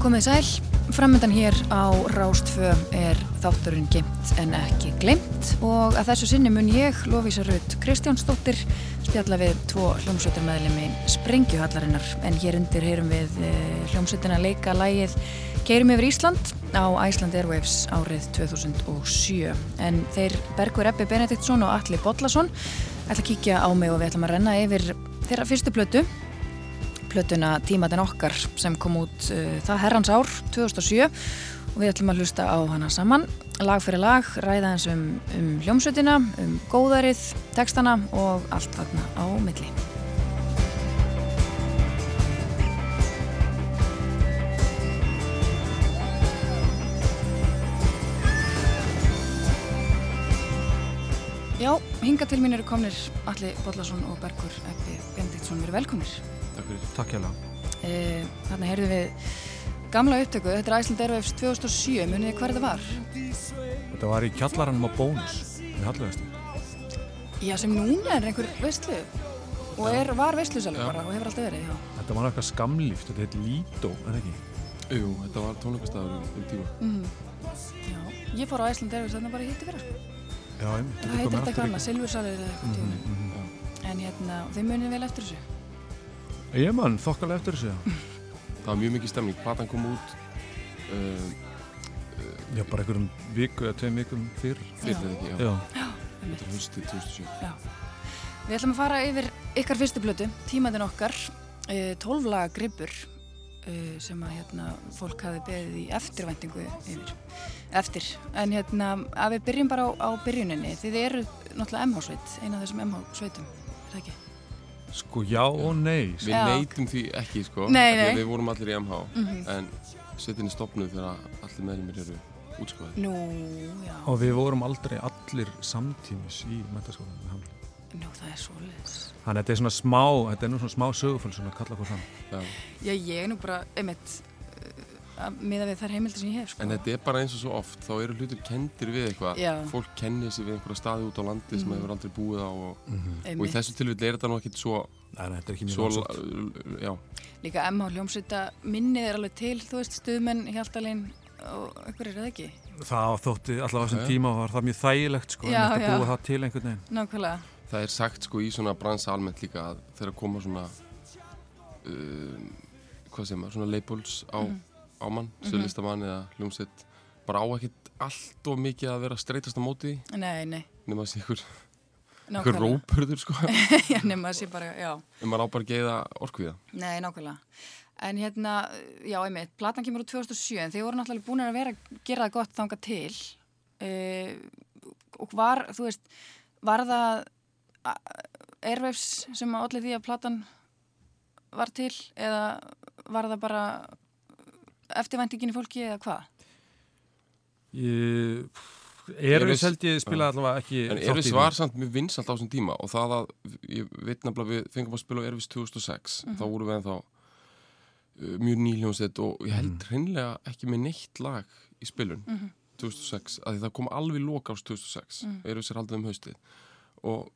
Komið sæl, framöndan hér á Rástfö er þátturinn gemt en ekki glemt og að þessu sinni mun ég, Lofísa Rutt Kristjánsdóttir, spjalla við tvo hljómsveitarmæðlemi Sprengjuhallarinnar. En hér undir heyrum við eh, hljómsveitina leika lægið Keirum yfir Ísland á Iceland Airwaves árið 2007 en þeir Bergur Ebbi Benediktsson og Alli Bodlason ætla að kíkja á mig og við ætlum að renna yfir þeirra fyrstu blötu plötuna Tímatin okkar sem kom út uh, það herrans ár 2007 og við ætlum að hlusta á hana saman. Lag fyrir lag, ræða eins um, um hljómsutina, um góðarið textana og allt þarna á milli Já, hinga til mín eru komnir Alli Bodlason og Bergur Ebbi Bendiktsson, við erum velkomnir Takk fyrir. Takk hjá Eh, Þannig heyrðum við gamla upptöku, þetta er Æsland Airwaves 2007, munið þið hver það var? Þetta var í kjallaranum á bónus í Hallvegasti. Já, sem núna er einhver veistlu og er, var veistlusalur Já. bara og hefur alltaf verið, já. Þetta var eitthvað skamlíft, þetta heit Lido, en ekki? Jú, þetta var tónleikastæður um, tíma. Mm já. Ég fór á Æsland Airwaves þannig bara hitti fyrir, sko. Já, einmitt. Það heitir eitthvað annað, Silvursalur eða eitthvað tíma. Mm -hmm. En hérna, þið munið vel eftir þessu. Ég mann, þokkalega eftir þessu. Það var mjög mikið stemning. Platan kom út uh, Já, bara einhverjum viku eða tveim vikum fyrr. fyrir þetta ekki, já. Já. Þetta er höstið 2007. Við ætlum að fara yfir ykkar fyrstu blötu, tímaðin okkar, uh, 12 laga grippur uh, sem að hérna, fólk hafi beðið í eftirvæntingu yfir. Eftir. En hérna, að við byrjum bara á, á byrjuninni. Þið eru náttúrulega MH-sveit, eina af þessum MH-sveitum, er það ekki? Sko, já og nei. Við Já. neytum því ekki, sko. Nei, nei. Við vorum allir í MH, Mhm. en setinni stopnuð þegar allir meðlumir eru útskoðið. Nú, já. Og við vorum aldrei allir samtímis í metaskólanum. Nú, það er svoleiðis. Þannig að þetta er svona smá, þetta er nú svona smá söguföld svona að kalla hvað fram. Já. Já, ég er nú bara, einmitt, uh, að miða við þær heimildir sem ég hef, sko. En þetta er bara eins og svo oft, þá eru hlutir kendir við eitthvað. Já. Fólk kennir sig við einhverja staði út á landi sem Mhm. hefur aldrei búið á og, og í þessu tilfelli er þetta nú ekkit svo, Nei, nei, þetta er ekki mjög svo lásand. já, Líka MH hljómsveita minnið er alveg til, þú veist, stuðmenn, Hjaltalín og einhverjir, eða ekki? Það þótti allavega á þessum tíma var það mjög þægilegt, sko. Já, en þetta búið það til einhvern veginn. Nákvæmlega. Það er sagt sko í svona bransa almennt líka að þegar koma svona uh, hvað segir maður, svona labels á, Mhm. á mann, sjölistamann eða hljómsveit bara á ekkert allt of mikið að vera að streytast á móti Nei, nei, nema að sé ykkur, ykkur rópurður sko Já, nema að sé bara, já. en maður á bara að geiða orkviða Nei, nákvæmlega. En hérna, já, einmitt, platan kemur úr 2007, en þið voru náttúrulega búin að vera að gera það gott þanga til. Uh, og var, þú veist, var það Airwaves sem að allir því að platan var til, eða var það bara eftirvæntingin í fólki, eða hvað? Eruð- held ég spilaði allavega ekki en því. var samt mjög vinsalt á þessum tíma og það að, ég veit nefnilega við fengum að spila á Erfis 2006 Mhm. þá vorum við ennþá uh, mjög nýljónsett og ég held hreinlega ekki með neitt lag í spilun Mhm. 2006, að því það kom alveg loka ás 2006, Mm. Erfis er haldið um haustið og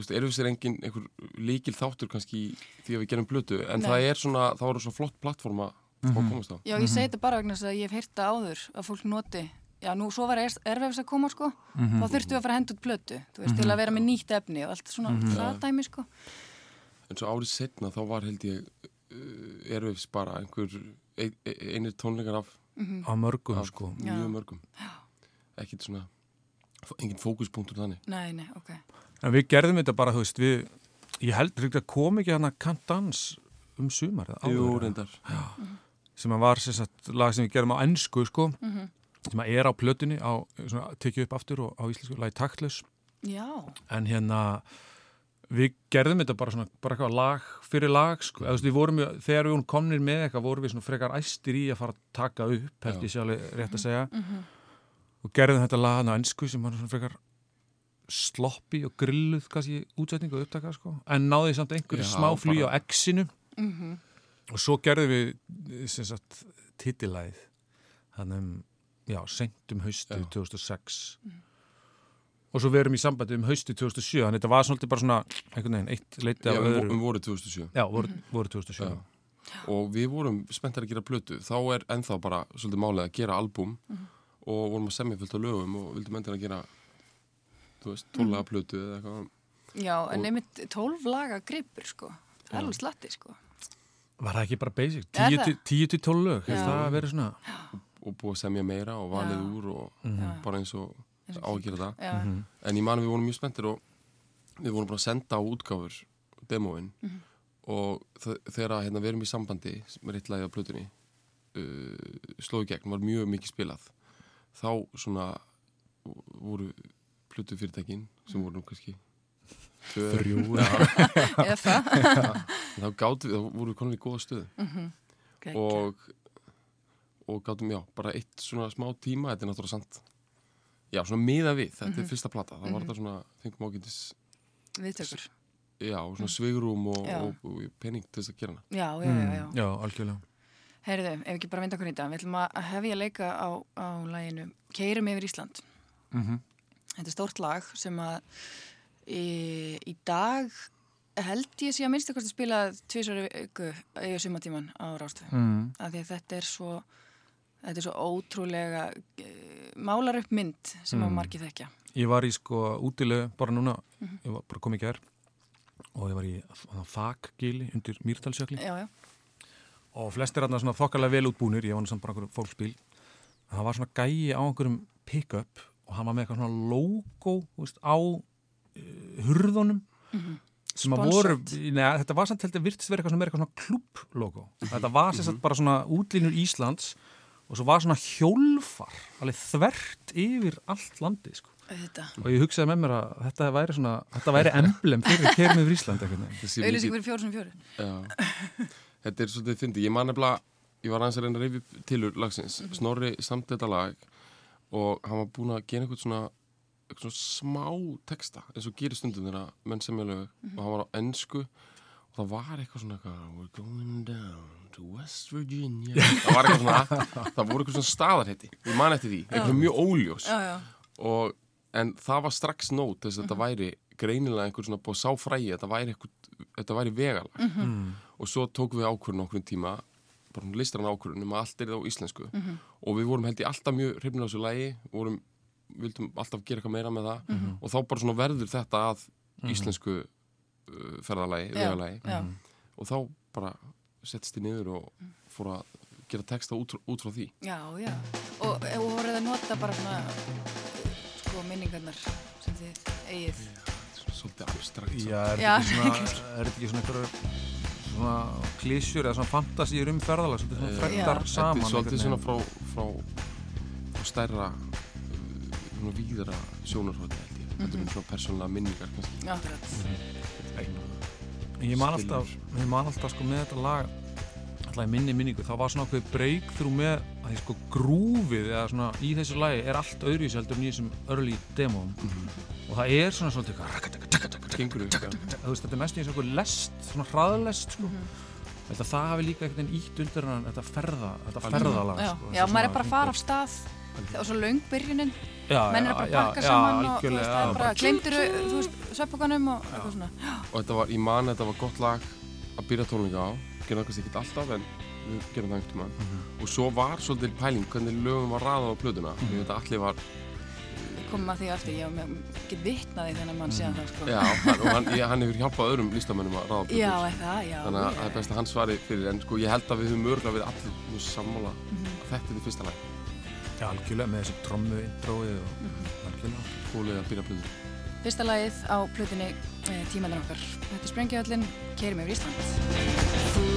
veist, Erfis er engin einhver líkil þáttur kannski í því að við gerum blötu, en Nei. það er svona það voru svo flott plattforma mm Mhm. að komast á Já, ég segi þetta bara vegna þess að ég hef heyrt það áður að fólk noti, já, nú svo var Airwaves að koma, sko, Mhm. þá þurftum við að fara að henda út plötu, þú veist, til að vera með nýtt efni og allt svona Mhm. það dæmi, sko. en svo árið setna þá var held ég uh, Erfis bara einhver ein, einir tónleikar af, Mhm. Á mörgum, af sko. Já. mjög mörgum ekkit svona engin fókuspunktur þannig Nei, nei, ok. En við gerðum þetta bara, þú veist, við, ég held að kom ekki hann að kantans um sumar eða áður, Jú, reyndar. Sem að var sem sagt lag sem við gerum á ennsku, sko, Mm sem að er á plötunni, á, svona, tekið upp aftur og á íslensku, lagi taktlus, Já, en hérna, við gerðum þetta bara svona, bara eitthvað lag fyrir lag, sko, eða þú veist, við vorum, þegar við komnir með eitthvað, vorum við svona frekar æstir í að fara að taka upp, held Já. ég sé alveg rétt að segja, mhm, og gerðum þetta lag hann á ennsku sem var svona frekar sloppi og grilluð kannski útsetningu og upptaka sko. en náði samt einhverju smá flý bara- á X-inu mhm, og svo gerðum við sem sagt titilæð þannig um já, sent um hausti Já. 2006 og svo við erum í sambandi um hausti 2007 þannig þetta var svolítið bara svona einhvern veginn, eitt leiti Já, af um, öðru. um voru 2007 já, voru, voru 2007 Já. og við vorum spenntar að gera plötu. Þá er ennþá bara svolítið málið að gera albúm og vorum að semja fullt af lögum og vildum endur að gera þú veist, tónlega plötu eða eitthvað Já, en Og- einmitt 12 laga gripur sko. Það er alveg slatti sko. var það ekki bara basic, Er 10 það? til- 10 til 12 lög, hefði það verið svona og búið að semja meira og valið Já. úr og Já. bara eins og Eins og á að gera það Já, en ég man að við vorum mjög spenntir og við vorum bara að senda á útgáfur demóin Mhm. og þe- þegar hérna, við erum í sambandi með eitt lagi á plötunni uh, slói gegn var mjög mikið spilað þá svona voru plötu fyrirtækin sem voru nú kannski Þrjú, það. þá gátum við, þá vorum við komin í góða stöðu Geggjað. og og gátum, já, bara eitt svona smá tíma þetta er náttúrulega sant já, svona miða við, þetta Mhm. er fyrsta plata þá var þetta svona, fengum ágætis Viðtökur. já, og svona sveigrum og, Já. og, og pening til þess að gera hana Já, já, já, já. Mm, já, algjörlega Heyrðu, ef ekki bara vinda okkur í þetta, við ætlum að hefja leika á, á læginu Keirum yfir Ísland. mm Þetta er stórt lag sem að í, í dag held ég sé að minnst eitthvað spilað tvisari viku í sumatíman á Rástu. mm. Af því að þetta er svo, þetta er svo ótrúlega e, málar upp mynd sem að Mm. margir þekkja. Ég var í sko útilegu bara núna, Mhm. ég var bara komið gær og ég var í faggili undir Mýrdalsjökli Já, já. og flestir hann svona þokkalega vel útbúnir, ég var samt bara einhverjum fólksbíl en það var svona gæi á einhverjum pick-up og hann var með eitthvað svona logo veist, á uh, hurðunum sem að voru, neða, þetta var samt heldur virtist verið eitthvað svona, eitthvað svona klubblogo þetta var sem sagt bara svona útlínur Íslands og svo var svona hjólfar alveg þvert yfir allt landi sko. Þetta. og ég hugsaði með mér að þetta væri svona þetta væri emblem fyrir kerum yfir Ísland mikið- fyrir fjóru sem fjóru. þetta er svolítið fyndi ég man nefnilega, ég var aðeins að reyna að reyfi tilur lagsins, Snorri samt þetta lag og hann var búin að gera eitthvað svona, eitthvað svona smá texta, eins og gerir stundum þeirra menn sem ég lög, og hann var á ennsku og það var eitthvað svona eitthvað, we're going down to West Virginia. Það var eitthvað svona, það voru eitthvað svona staðarhetti ég man eftir því, eitthvað mjög óljós. Já, já. og, en það var strax nót þess að þetta væri greinilega einhver svona búið sáfrægi, þetta væri, væri vegalag mm. og svo tókum við ákvörðun okkur tíma bara listar hann ákvörðun um að allt er það á íslensku. Og við vorum held ég alltaf mjög hrifnir á þessu lægi, vorum vildum alltaf gera eitthvað meira með það. Og þá bara svona verður þetta að íslensku uh, ferðalagi, Já, vegalagi. já. og þá bara settist ég niður og fór að gera texta út, út frá því. Já, já. Og, og voruð að nota bara svona sko minningarnar sem þið eigið. svolítið abstrakt. Já, er þetta ekki svona, er þetta ekki svona klísjur eða svona fantasíur um ferðalag, svolítið svona Eh, frektar Já. saman. Þetta er svolítið svona frá, frá, frá stærra uh, svona víðara sjónarhóti held ég, þetta Mhm. er svona persónulega minningar kannski Akkurat. veginn. Ég man alltaf, ég man alltaf sko með þetta lag alltaf í minni minningu, þá var svona okkur breakthrough með að því sko grúfið eða svona í þessu lagi er allt öðruvísi heldur en í þessum early demóum og það er svona svolítið Gengur upp, þetta er næstu eins og einhver lest, svona hraðlest sko. Held að það hafi líka einhvern veginn ítt undir hann þetta ferða, þetta ferðalag Já, sko, já maður er bara að fara af einhver- stað. Og svo löng byrjunin, já, menn er bara að pakka saman og þú veist, það já, er bara, glemtir þú veist, sveppokanum og eitthvað svona. og þetta var, ég man að þetta var gott lag að byrja tónleika á. Gerðum það kannski ekki alltaf en við gerum það einhvern tímann. Mhm. og svo var svolítið pæling hvernig lögum var raðað á plötuna. Mhm. ég veit að allir var, komum að því aftur, ég get vitnaði þennan mann síðan það, sko. já, hann, og hann, ég, hann hefur hjálpað öðrum listamönnum að á plötur Já, er það, já. þannig að það er best að hann svari fyrir en sko ég held að við höfum örgulega við allir mjög sammála Mhm. að þetta er því fyrsta lag Já, algjörlega með þessu trommu intróið og Mhm. algjörlega skólið að byrja plötu Fyrsta lagið á plötunni e, Tímanir okkar. Þetta er Sprengjuhöllin, Keirum yfir Ísland.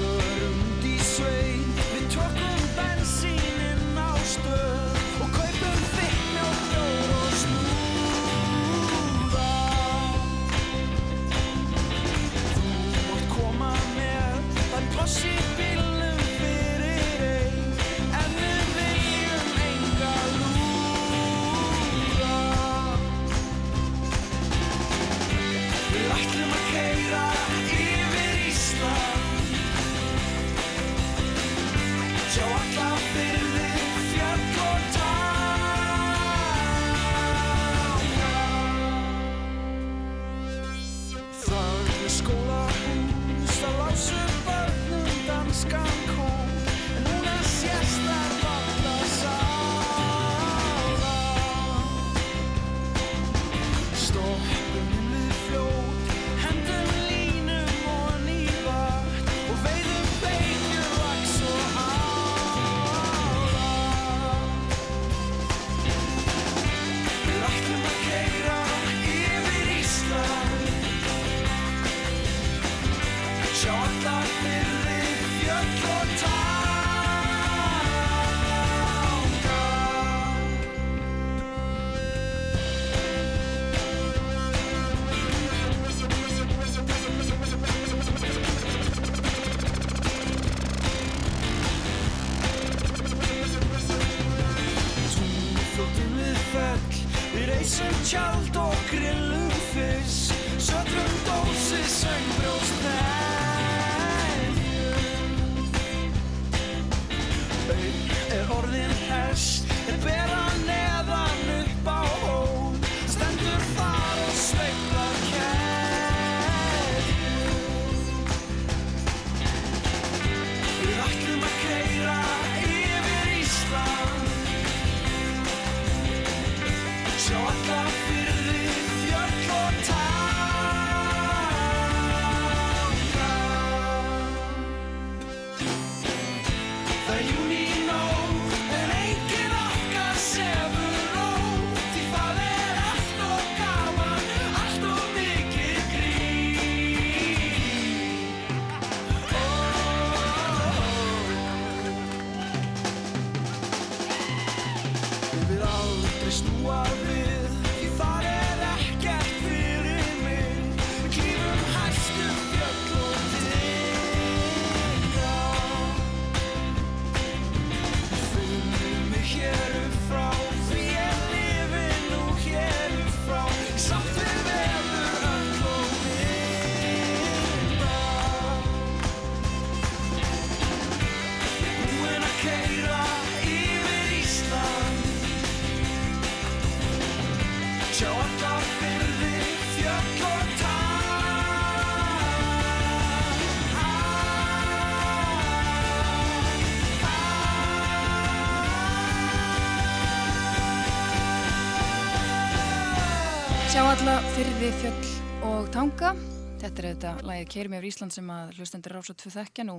Tanga. Þetta er þetta lagið Keirum yfir Ísland sem að hlustendur rása tvö þekkja nú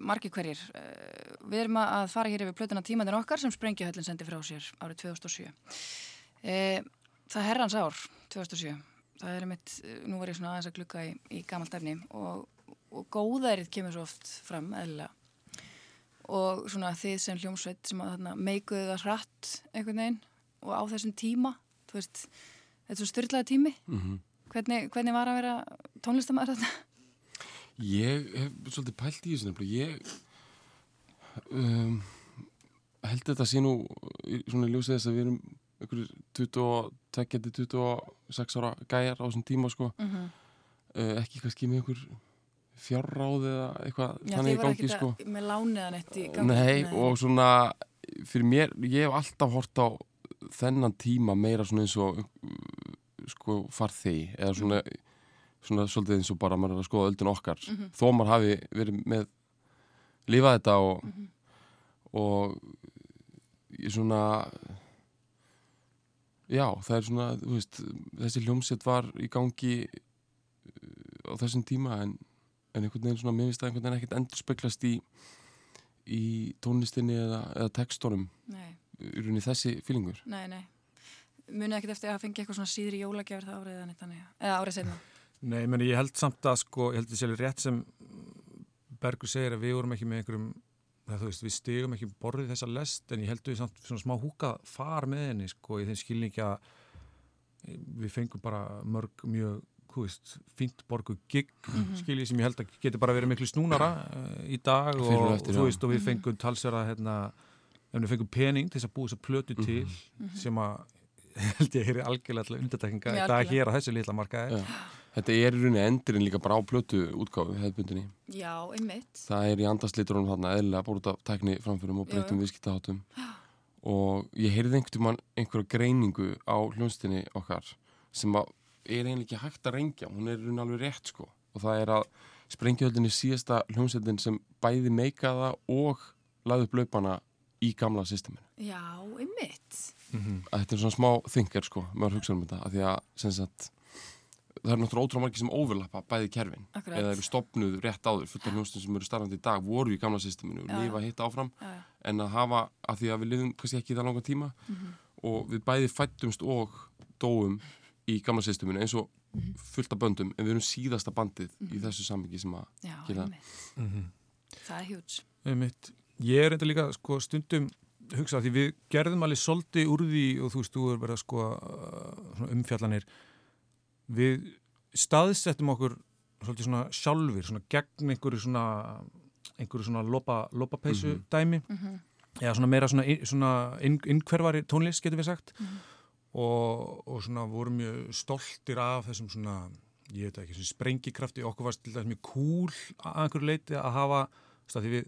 margir hverjir. Eh, Við erum að fara hér yfir plötuna tímandinn okkar sem Sprengjuhöllin sendi frá sér árið 2007. Eh, Það er herrans ár, 2007. Það er mitt, nú var ég svona aðeins að glukka í, í gamalt efni og, og góðærið kemur svo oft fram, eðlilega. Og svona þið sem hljómsveit sem að þarna meikuðu það hratt einhvern veginn og á þessum tíma, þú veist, þetta er svo styrlaði tími. Mhm. Hvernig, hvernig var að vera tónlistamæður þetta? Ég hef svolítið pælt í þessu. Ég um, held þetta sé nú í svona ljósið þess að við erum einhverjir 22-26 ára gæjar á þessum tíma sko. Mm -hmm. Uh, ekki kannski með einhver fjárráð eða eitthvað Já, þannig í gangi sko. með lániðan eitt í gangi. Nei, og svona fyrir mér, ég hef alltaf hort á þennan tíma meira svona eins og uh, sko farþegi eða svona, svona svolítið eins og bara maður er að skoða öldin okkar Mhm. þó maður hafi verið með lifað þetta og, Mhm. og ég svona já, það er svona veist, þessi hljómsett var í gangi uh, á þessum tíma en, en einhvern veginn svona mér finnst það einhvern veginn ekkert endur speklast í í tónlistinni eða, eða textónum Nei, í rauninni þessi fílingur nei, nei. Munið ekkert eftir að fengi eitthvað svona síðri jólagjafir það árið eða neitt þannig. Eða árið setna. Nei, meni, ég held samt að sko, ég held þessi alveg rétt sem Bergur segir að við vorum ekki með einhverjum það, þú veist, við stigum ekki um borðið þessa lest en ég held við samt svona smá húka far með henni sko, í þeim skilningi að við fengum bara mörg mjög, þú veist, fínt borgu gig, Mhm. skiljið sem ég held að getur bara verið miklu snúnara uh, í dag og og, eftir, þú já. veist, og við Mhm. fengum talsverða hérna, ef við fengum pening til þess að búa þess að plötu til Mhm. sem að held ég er algjörlega undirtekninga í dag hér á þessu litla markaði Já. Þetta er í rauninni endurinn líka bara á plötu útgáfu hefðbundinni. Já, einmitt. Það er í andasliturunum þarna eðlilega bara út af tækni framförum og breytum viðskiptaháttum og ég heyrði einhverja greiningu á hljónstinni okkar sem að er eiginlega ekki hægt að rengja hún er í rauninni alveg rétt sko og það er að sprengjuhöldin er síðasta hljómsveitin sem bæði meikaða og laði upp laupana í gamla systeminu. Já, einmitt. Að þetta er svona smá þingar sko, maður hugsa um þetta, að því að sem sagt, það er náttúrulega ótrúlega margir sem overlappa bæði kerfin Akkurat. eða eru stopnuð rétt áður, fullt af hljómsveitum sem eru starfandi í dag voru í gamla systeminu og já. lifa hitt áfram Já, já. en að hafa, að því að við lifum kannski ekki í það langa tíma Mhm. og við bæði fættumst og dóum í gamla systeminu eins og Mhm. fullt af böndum en við erum síðasta bandið í þessu sammingi sem að Já, Gera. einmitt. Mhm. Það er hjúts. Einmitt. Ég er enda líka sko, stundum hugsa því við gerðum alveg soldi úr því og þú veist, þú er verið að sko svona umfjallanir. Við staðsettum okkur svolítið svona sjálfur, svona gegn einhverju svona einhverju svona lopa, lopapeysu Mhm. dæmi Mm já, svona meira svona, inn- svona inn, innkverfari tónlist getur við sagt. Og, og svona vorum mjög stoltir af þessum svona ég veit ekki, þessu sprengikrafti. Okkur varst til dæmis mjög cool að einhverju leiti að hafa, þú veist, að því við,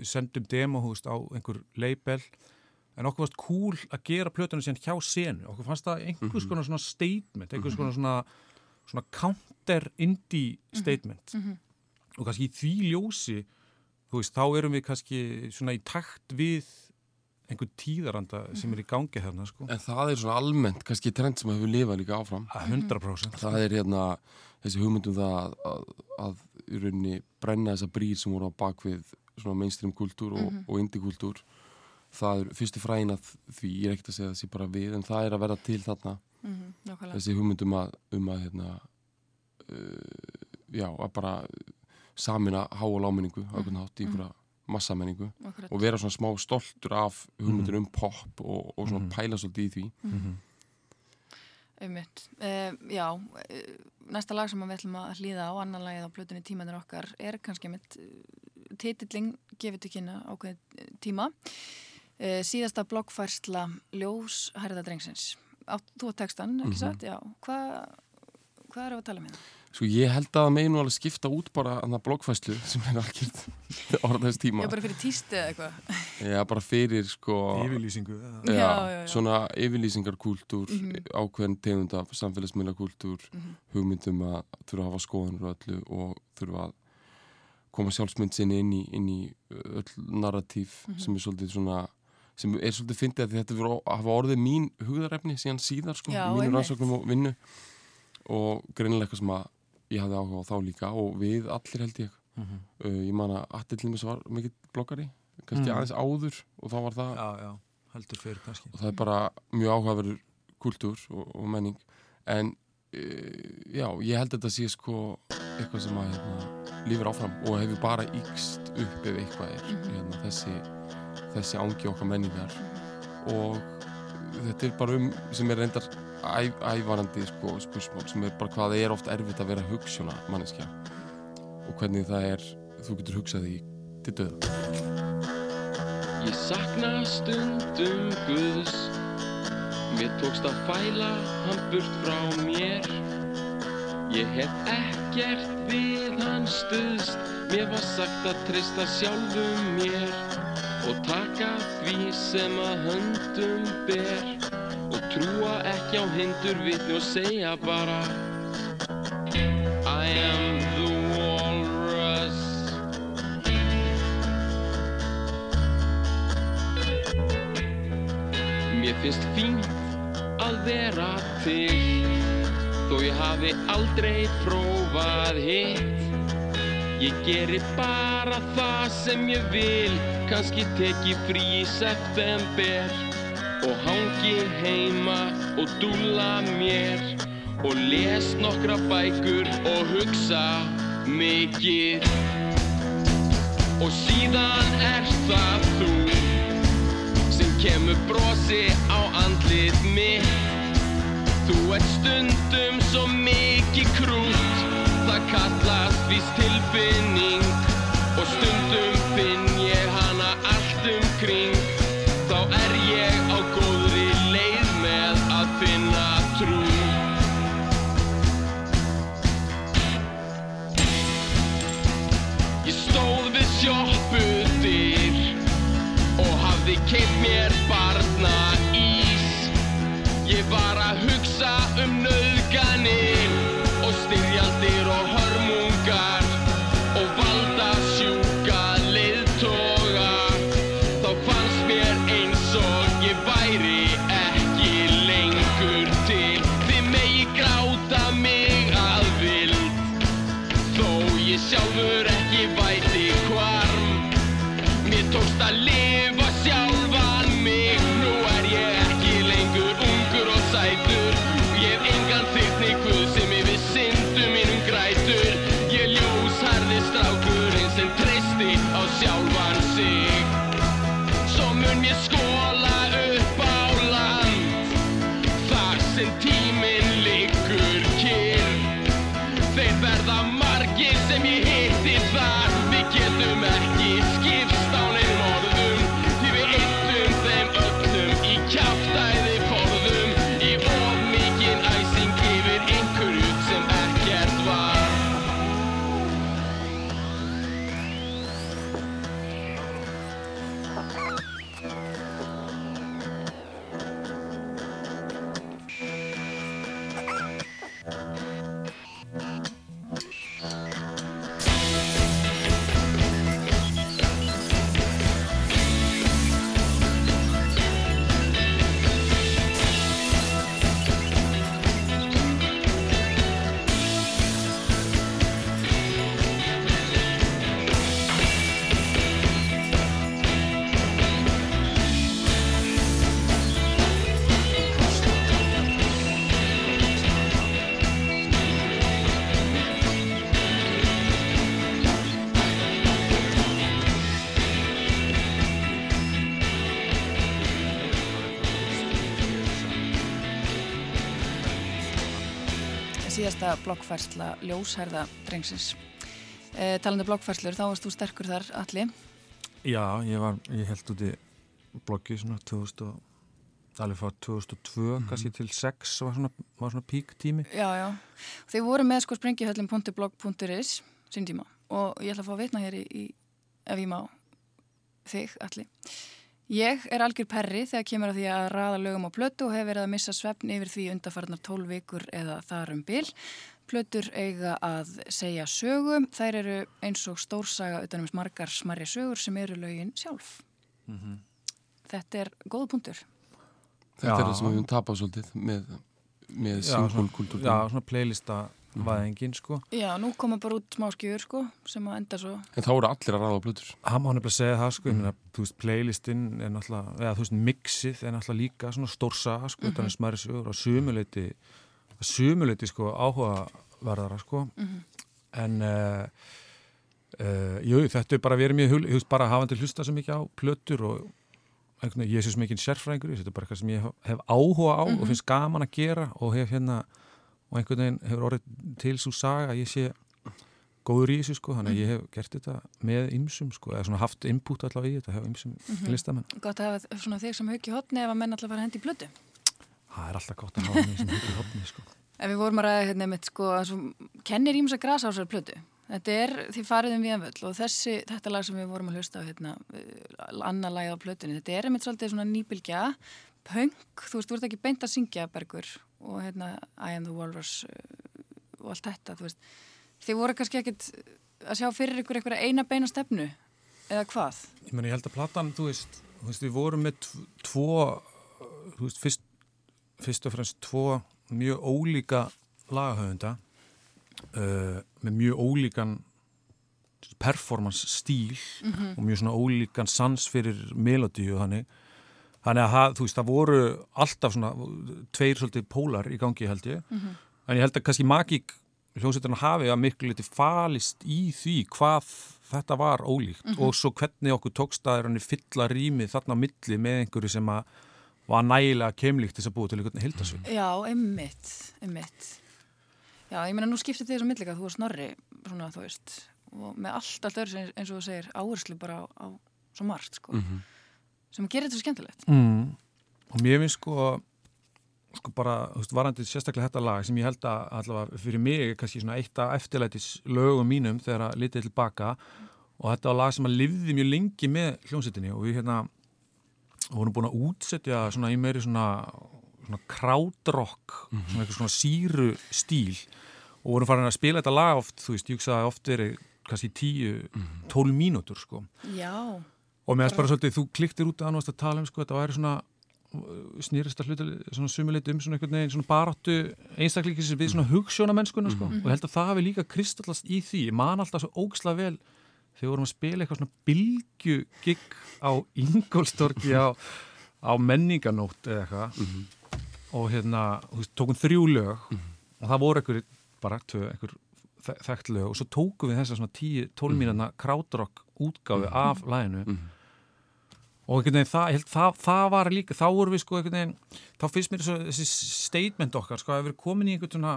við sendum demo, þú veist, á einhver label. En okkur varst cool að gera plötunum síðan hjá senu. Okkur fannst það einhvers konar svona statement einhvers konar svona, svona counter indie statement. Og kannski í því ljósi þú veist, þá erum við kannski svona í takt við einhvern tíðaranda sem er í gangi þarna sko. En það er svona almennt, kannski trend sem hefur lifað líka áfram. að 100% Það er hérna þessi hugmyndum það að, að, að í rauninni brenna þessa brýr sem voru á bakvið svona mainstream kultúr og, og indie kultúr. Það er fyrstu fræðin að því, ég er ekkert að segja þessi bara við, en það er að vera til þarna Mhm, nákvæmlega. þessi hugmyndum að, um að hérna, uh, já, að bara samina há og láminningu á einhvern hátt í einhverja massamenningu Akkurat. og vera svona smá stoltur af hugmyndur um pop og, og svona pæla svolítið í því Einmitt. Uh, já, uh, næsta lag sem við ætlum að hlýða á, annan lagið á plötunni tímanir okkar, er kannski mitt uh, titilling gefið til kynna ákveðið uh, tíma. Uh, síðasta bloggfærsla Ljós Herða Drengsins. Átt, þú átt textan, ekki satt? Já. Hvað hva er að tala með það? Sko ég held að það megi nú alveg skipta út bara annað bloggfæslu sem er algjört orðaðist tíma. Já, bara fyrir tísti eða eitthvað. Já, bara fyrir sko yfirlýsingu eða- já, Já, já, svona yfirlýsingarkúltúr, ákveðin tegund af samfélagsmiðlakúltúr, hugmyndum að þurfa að hafa skoðanur og öllu og þurfa að koma sjálfsmynd sinni inn í, inn í öll narratív sem er svolítið svona sem er svolítið fyndið að þetta að hafa orðið mín hugðarefni síðan síðar sko, einmitt. rannsóknum og vinnu og greinilega eitthvað sem að ég hafði áhuga á þá líka og við allir held ég Mhm. uh, ég man að Atti til mér var mikill bloggari kannski Mhm. aðeins áður og þá var það já, já, heldur fyrir kannski og það er bara mjög áhugaverður kultúr og, og menning en uh, já, ég held að þetta sé sko eitthvað sem að hérna, lífur áfram og hefur bara ykst upp ef eitthvað er. Hérna, þessi, þessi ángi okkar menningar. Og þetta er bara um sem er reyndar æ, ævarandi sko, spursmál sem er bara hvað það er oft erfitt að vera hugssjóna manneskja. Og hvernig það er þú getur hugsað því til döða. Ég sakna stundum Guðs. Mér tókst að fæla hann burt frá mér Ég hef ekkert við hann stuðst. Mér var sagt að treysta sjálfum mér Og taka því sem að höndum ber Og trúa ekki á hindur vitni og segja bara I am the walrus. Mér finnst fínt að vera til Þó ég hafi aldrei prófað hitt. Ég geri bara það sem ég vil Kanski teki frí í september Og hangi heima og dúla mér Og les nokkra bækur og hugsa mikið. Og síðan er það þú sem kemur brosi á andlit mitt Þú ert stundum svo mikið krút Það kallast víst tilfinning Og stundum finn blokkfærsla ljósherða drengsins. Uh, talandi um blokkfærslur, þá varst þú sterkur þar allir. Já, ég var, ég held út í bloggi svona 2000 og alveg frá 2002, kannski til 6 var svona, var svona pík tími. Já, já. Þið voru með sko sprengihöllin.blog.is sín tíma og ég ætla að fá að vitna hér í, í ef ég má þig allir. Ég er algjör perri þegar kemur að því að raða lögum á plötu og hef verið að missa svefn yfir því undarfarnar 12 vikur eða þar um bil. Plötur eiga að segja sögu. Þær eru eins og stórsaga utanum margar smarri sögur sem eru lögin sjálf. Þetta er góða punktur. Þetta Já. er það sem við höfum tapað svolítið með, með Já, svona- singulkultúr. Já, svona playlista vaðingin, sko. Já, nú koma bara út smáskjur sko sem að enda svo. En þá eru allir að ráða blöður. Hann má nefnilega segja það, sko, ég meina, þú veist, playlistinn er náttúrulega, eða þú veist, mixið er náttúrulega líka svona stórsa, sko, mm -hmm. þannig smæri sögur og sumuleiti, sumuleiti, sko, áhugaverðara, sko, en, uh, uh, jú, þetta er bara verið mjög hul, veist, bara hafandi hlusta svo mikið á plötur og veginn, ég er svo mikið sérfræðingur, þetta er bara eitthvað sem ég hef, hef áhuga á og finnst gaman að gera og hef hérna, og einhvern veginn hefur orðið til svo saga að ég sé góður í þessu sko, þannig að ég hef gert þetta með ymsum sko, eða svona haft input allavega í þetta, hef ymsum listamenn. Gott að hafa svona þig sem hauki hotni ef að menn fara að hendi í plötu. Það er alltaf gott að hafa mig sem heitir hopni sko. En við vorum að ræða hérna með sko að svo kennir ímsa grasa á sér plötu. Þetta er því farið um viðanvöld og þessi, þetta lag sem við vorum að hlusta á hérna, uh, annað lagið á plötunni, þetta er einmitt svolítið svona nýbylgja, punk, þú veist, þú ert ekki beint að syngja Bergur og hérna I am the walrus uh, og allt þetta, þú veist. Þið voru kannski ekkit að sjá fyrir ykkur eitthvað eina beina stefnu eða hvað? Ég meni, ég held að platan, þú veist, þú veist við vorum með tv- tvo, þú veist, fyrst, fyrst og fremst tvo mjög ólíka lagahöfunda uh, með mjög ólíkan performance stíl og mjög svona ólíkan sans fyrir melodíu þannig. Þannig að það, þú veist, það voru alltaf svona tveir svolítið pólar í gangi held ég, en ég held að kannski magík hljómsveitarna hafi að miklu liti falist í því hvað þetta var ólíkt og svo hvernig okkur tókst að er fylla rýmið þarna milli með einhverju sem að var nægilega keimlíkt þess að búa til einhvern hildasvinn. Já, einmitt, einmitt. Já, ég meina nú skiptir þið svo millega, þú er snorri, svona, þú veist, og með allt, allt öðru eins og þú segir, áherslu bara á, á svo margt, sko, sem gerir þetta svo skemmtilegt. Mm. Og mér finnst sko, sko bara, þú veist, varandi sérstaklega þetta lag sem ég held að allavega fyrir mig er kannski svona eitt af eftirlætis lögum mínum þegar að litið tilbaka og þetta var lag sem að lifði mjög lengi með hljómsettinni og við hérna vorum búin að útsetja svona í meiri svona, svona krádrokk, svona eitthvað svona síru stíl og vorum farin að spila þetta lag oft, þú veist, ég hugsaði oft verið kannski 10-12 mínútur sko. Já, Og mér finnst bara svolítið, þú kliktir út að hann varst að tala um, sko, þetta væri svona snýrist að hluta svona sumulit um svona einhvern veginn svona baráttu einstakleikis við svona hugssjónamennskuna sko. og ég held að það hafi líka kristallast í því. Ég man alltaf svo ógsla vel þegar við vorum að spila eitthvað svona bylgju gig á Ingolstorgi á, á menninganótt eða eitthvað. Og hérna, þú veist, tókum þrjú lög og það voru einhverju bara tvö, einhver þe- þekkt lög. Og svo tókum við þessa svona 10-12 mínuna krádrokk útgáfi af læginu og einhvern veginn það, held, það, það var líka þá vorum við sko einhvern veginn þá finnst mér svo, þessi statement okkar sko að við erum komin í einhvern svona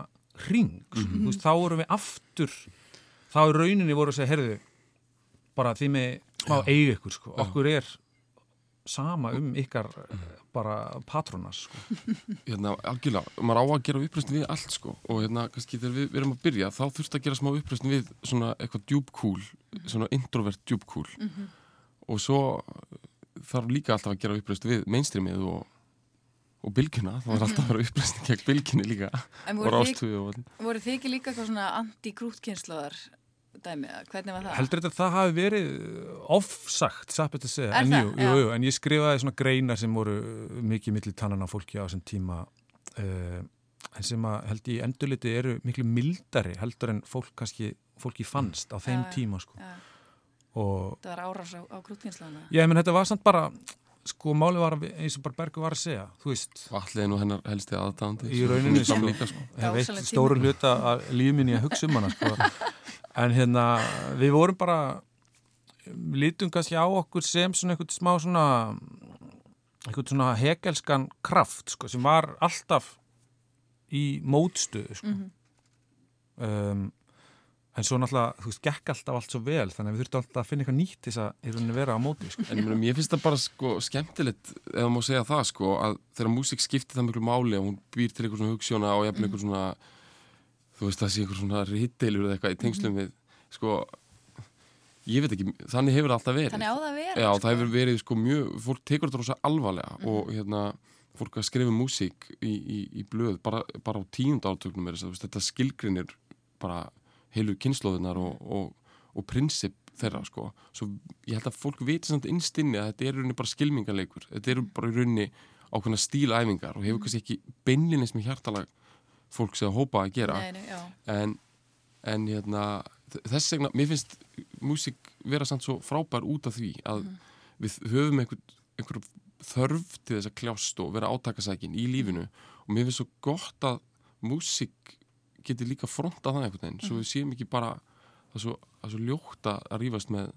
ring sko, þú veist, þá vorum við aftur þá í rauninni voru að segja, heyrðu bara því með smá eigu ykkur sko, okkur er sama um ykkar bara patronas sko. hérna, algjörlega, maður á að gera uppröstin við allt sko. Og hérna, kannski þegar við, við erum að byrja þá þurft að gera smá uppröstin við svona eitthvað djúbkúl, svona introvert djúbkúl og svo þarf líka alltaf að gera uppröstin við mainstreamið og, og bylgjuna, það var alltaf að vera uppröstin gegn bylgjunni líka. Og rástuðu og voru þið ekki líka eitthvað svona anti-krútkynnslóðar dæmi, eða hvernig var það? heldur þetta að það hafi verið ofsagt, satt betur að segja en, jú, Já. jú, jú, en ég skrifaði svona greinar sem voru mikið milli tannan á fólki á þessum tíma uh, en sem að held ég endurliti eru miklu mildari heldur en fólk kannski fólki fannst á þeim Já, já. tíma sko. Já, og það var árás á, á krútkynnslóðana. ég menn þetta var samt bara sko máli var eins og bara Bergur var að segja þú veist, allir nú hennar helsti aðdáðandi Í rauninni, sko. sko stóru hluta að lífminni að hugsa um hana sko. en hérna við vorum bara lítum kannski á okkur sem svona eitthvað smá svona eitthvað svona hegelskan kraft sko, sem var alltaf í mótstöðu sko. um, en svo náttúrulega, þú veist, gekk alltaf allt svo vel þannig að við þurftum alltaf að finna eitthvað nýtt til þess að í rauninni vera á móti sko. En ég meina, mér finnst það bara sko skemmtilegt ef má segja það sko að þegar músík skiptir það miklu máli og hún býr til eitthvað svona hugssjóna og jafnvel eitthvað svona þú veist það sé eitthvað svona ritteilur eða eitthvað í tengslum við sko ég veit ekki, þannig hefur alltaf verið. Þannig á það að vera. Já, sko. það hefur verið sko mjög, fólk tekur þetta rosa alvarlega og hérna fólk að skrifa músík í, í, í blöð bara, bara á tíund átöknum er þess að þetta skilgrinir bara heilu kynnslóðunar og, og, og prinsip þeirra sko. Svo ég held að fólk viti samt innstinni að þetta er í rauninni bara skilmingarleikur. Þetta eru bara rauninni ákveðna stílæfingar og hefur kannski ekki beinlinis með hjartalag fólk sem hópa að gera. Nei, nei, en, en hérna þess vegna, mér finnst músík vera samt svo frábær út af því að við höfum einhver, einhver þörf til þess að kljást og vera átakasækin í lífinu. Og mér finnst svo gott að músík geti líka fronta það einhvern veginn. Svo við séum ekki bara er svo, er svo ljótt að að rífast með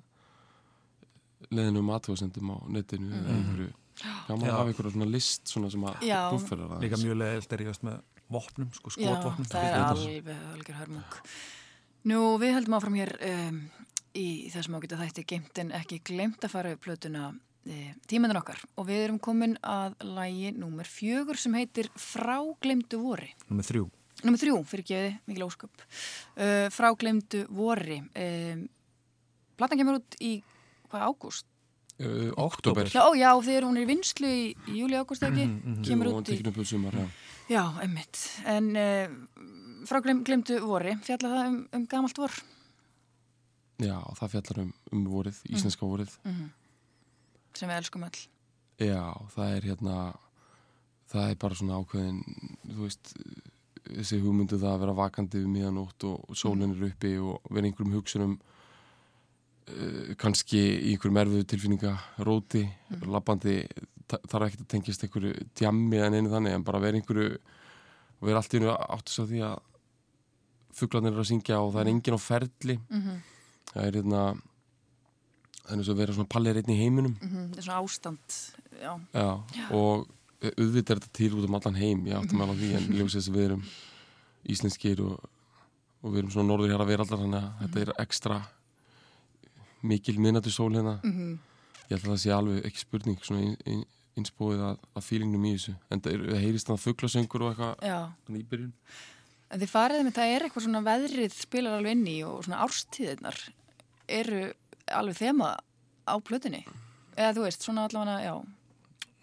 leðinum aðtöðasendum á netinu eða einhverju. Gaman Já. að hafa einhverju svona list svona sem að Já. búfferðar það líka mjög leiðilt er ég með vopnum, sko, Já, skotvopnum það er alveg algjör hörmung. Nú, við höldum áfram hér um, í þessum ágæta þætti geimt en ekki glemt að fara upp plötuna e, tímaðin okkar og við erum komin að lægi númer fjögur sem heitir Fráglemdu vori. Númer þrjú Númer þrjú, fyrir gefiði, mikil ósköp. Uh, Fráglemdu vori. Um, Platan kemur út í, hvað, ágúst? uh, Oktober Já, ó, já, þegar hún er í vinslu í júli ágúst ekki, kemur og út í... tekinu upp um sumar, já einmitt. En uh, frá glem, glemdu vori, fjalla það um, um gamalt vor. Já, það fjallar um, um vorið, íslenska vorið. sem við elskum öll. Já, það er hérna, það er bara svona ákveðin, þú veist, þessi hugmyndu það að vera vakandi við miðanótt og, sólinn er uppi og vera einhverjum hugsunum, uh, kannski í einhverjum erfiðu tilfinninga, róti, labbandi, þa- þarf ekki að tengjast einhverju djammi en einu þannig, en bara vera í einhverju, og vera allt í einu áttu svo því að fuglarnir eru að syngja og það er enginn á ferli. Það er hérna, það er eins og að vera svona pallir einn í heiminum. Mm Það er svona ástand, já. Já, og eh, auðvitað er þetta til út um allan heim, ég áttum alveg því, en ljósið þess að við erum íslenskir og, og við erum svona norður hér að vera allar, þannig að þetta er ekstra mikil minnatu sól hérna. Ég held að það sé alveg ekki spurning, svona ein, ein, einspóið að, að fílingnum í þessu. En það, er, það heyrist þannig fugglasöngur og eitthvað í byrjun. en þið farið með það er eitthvað svona veðrið spilar alveg inn í og svona árstíðirnar eru alveg þema á plötunni. Eða þú veist, svona allavega, já.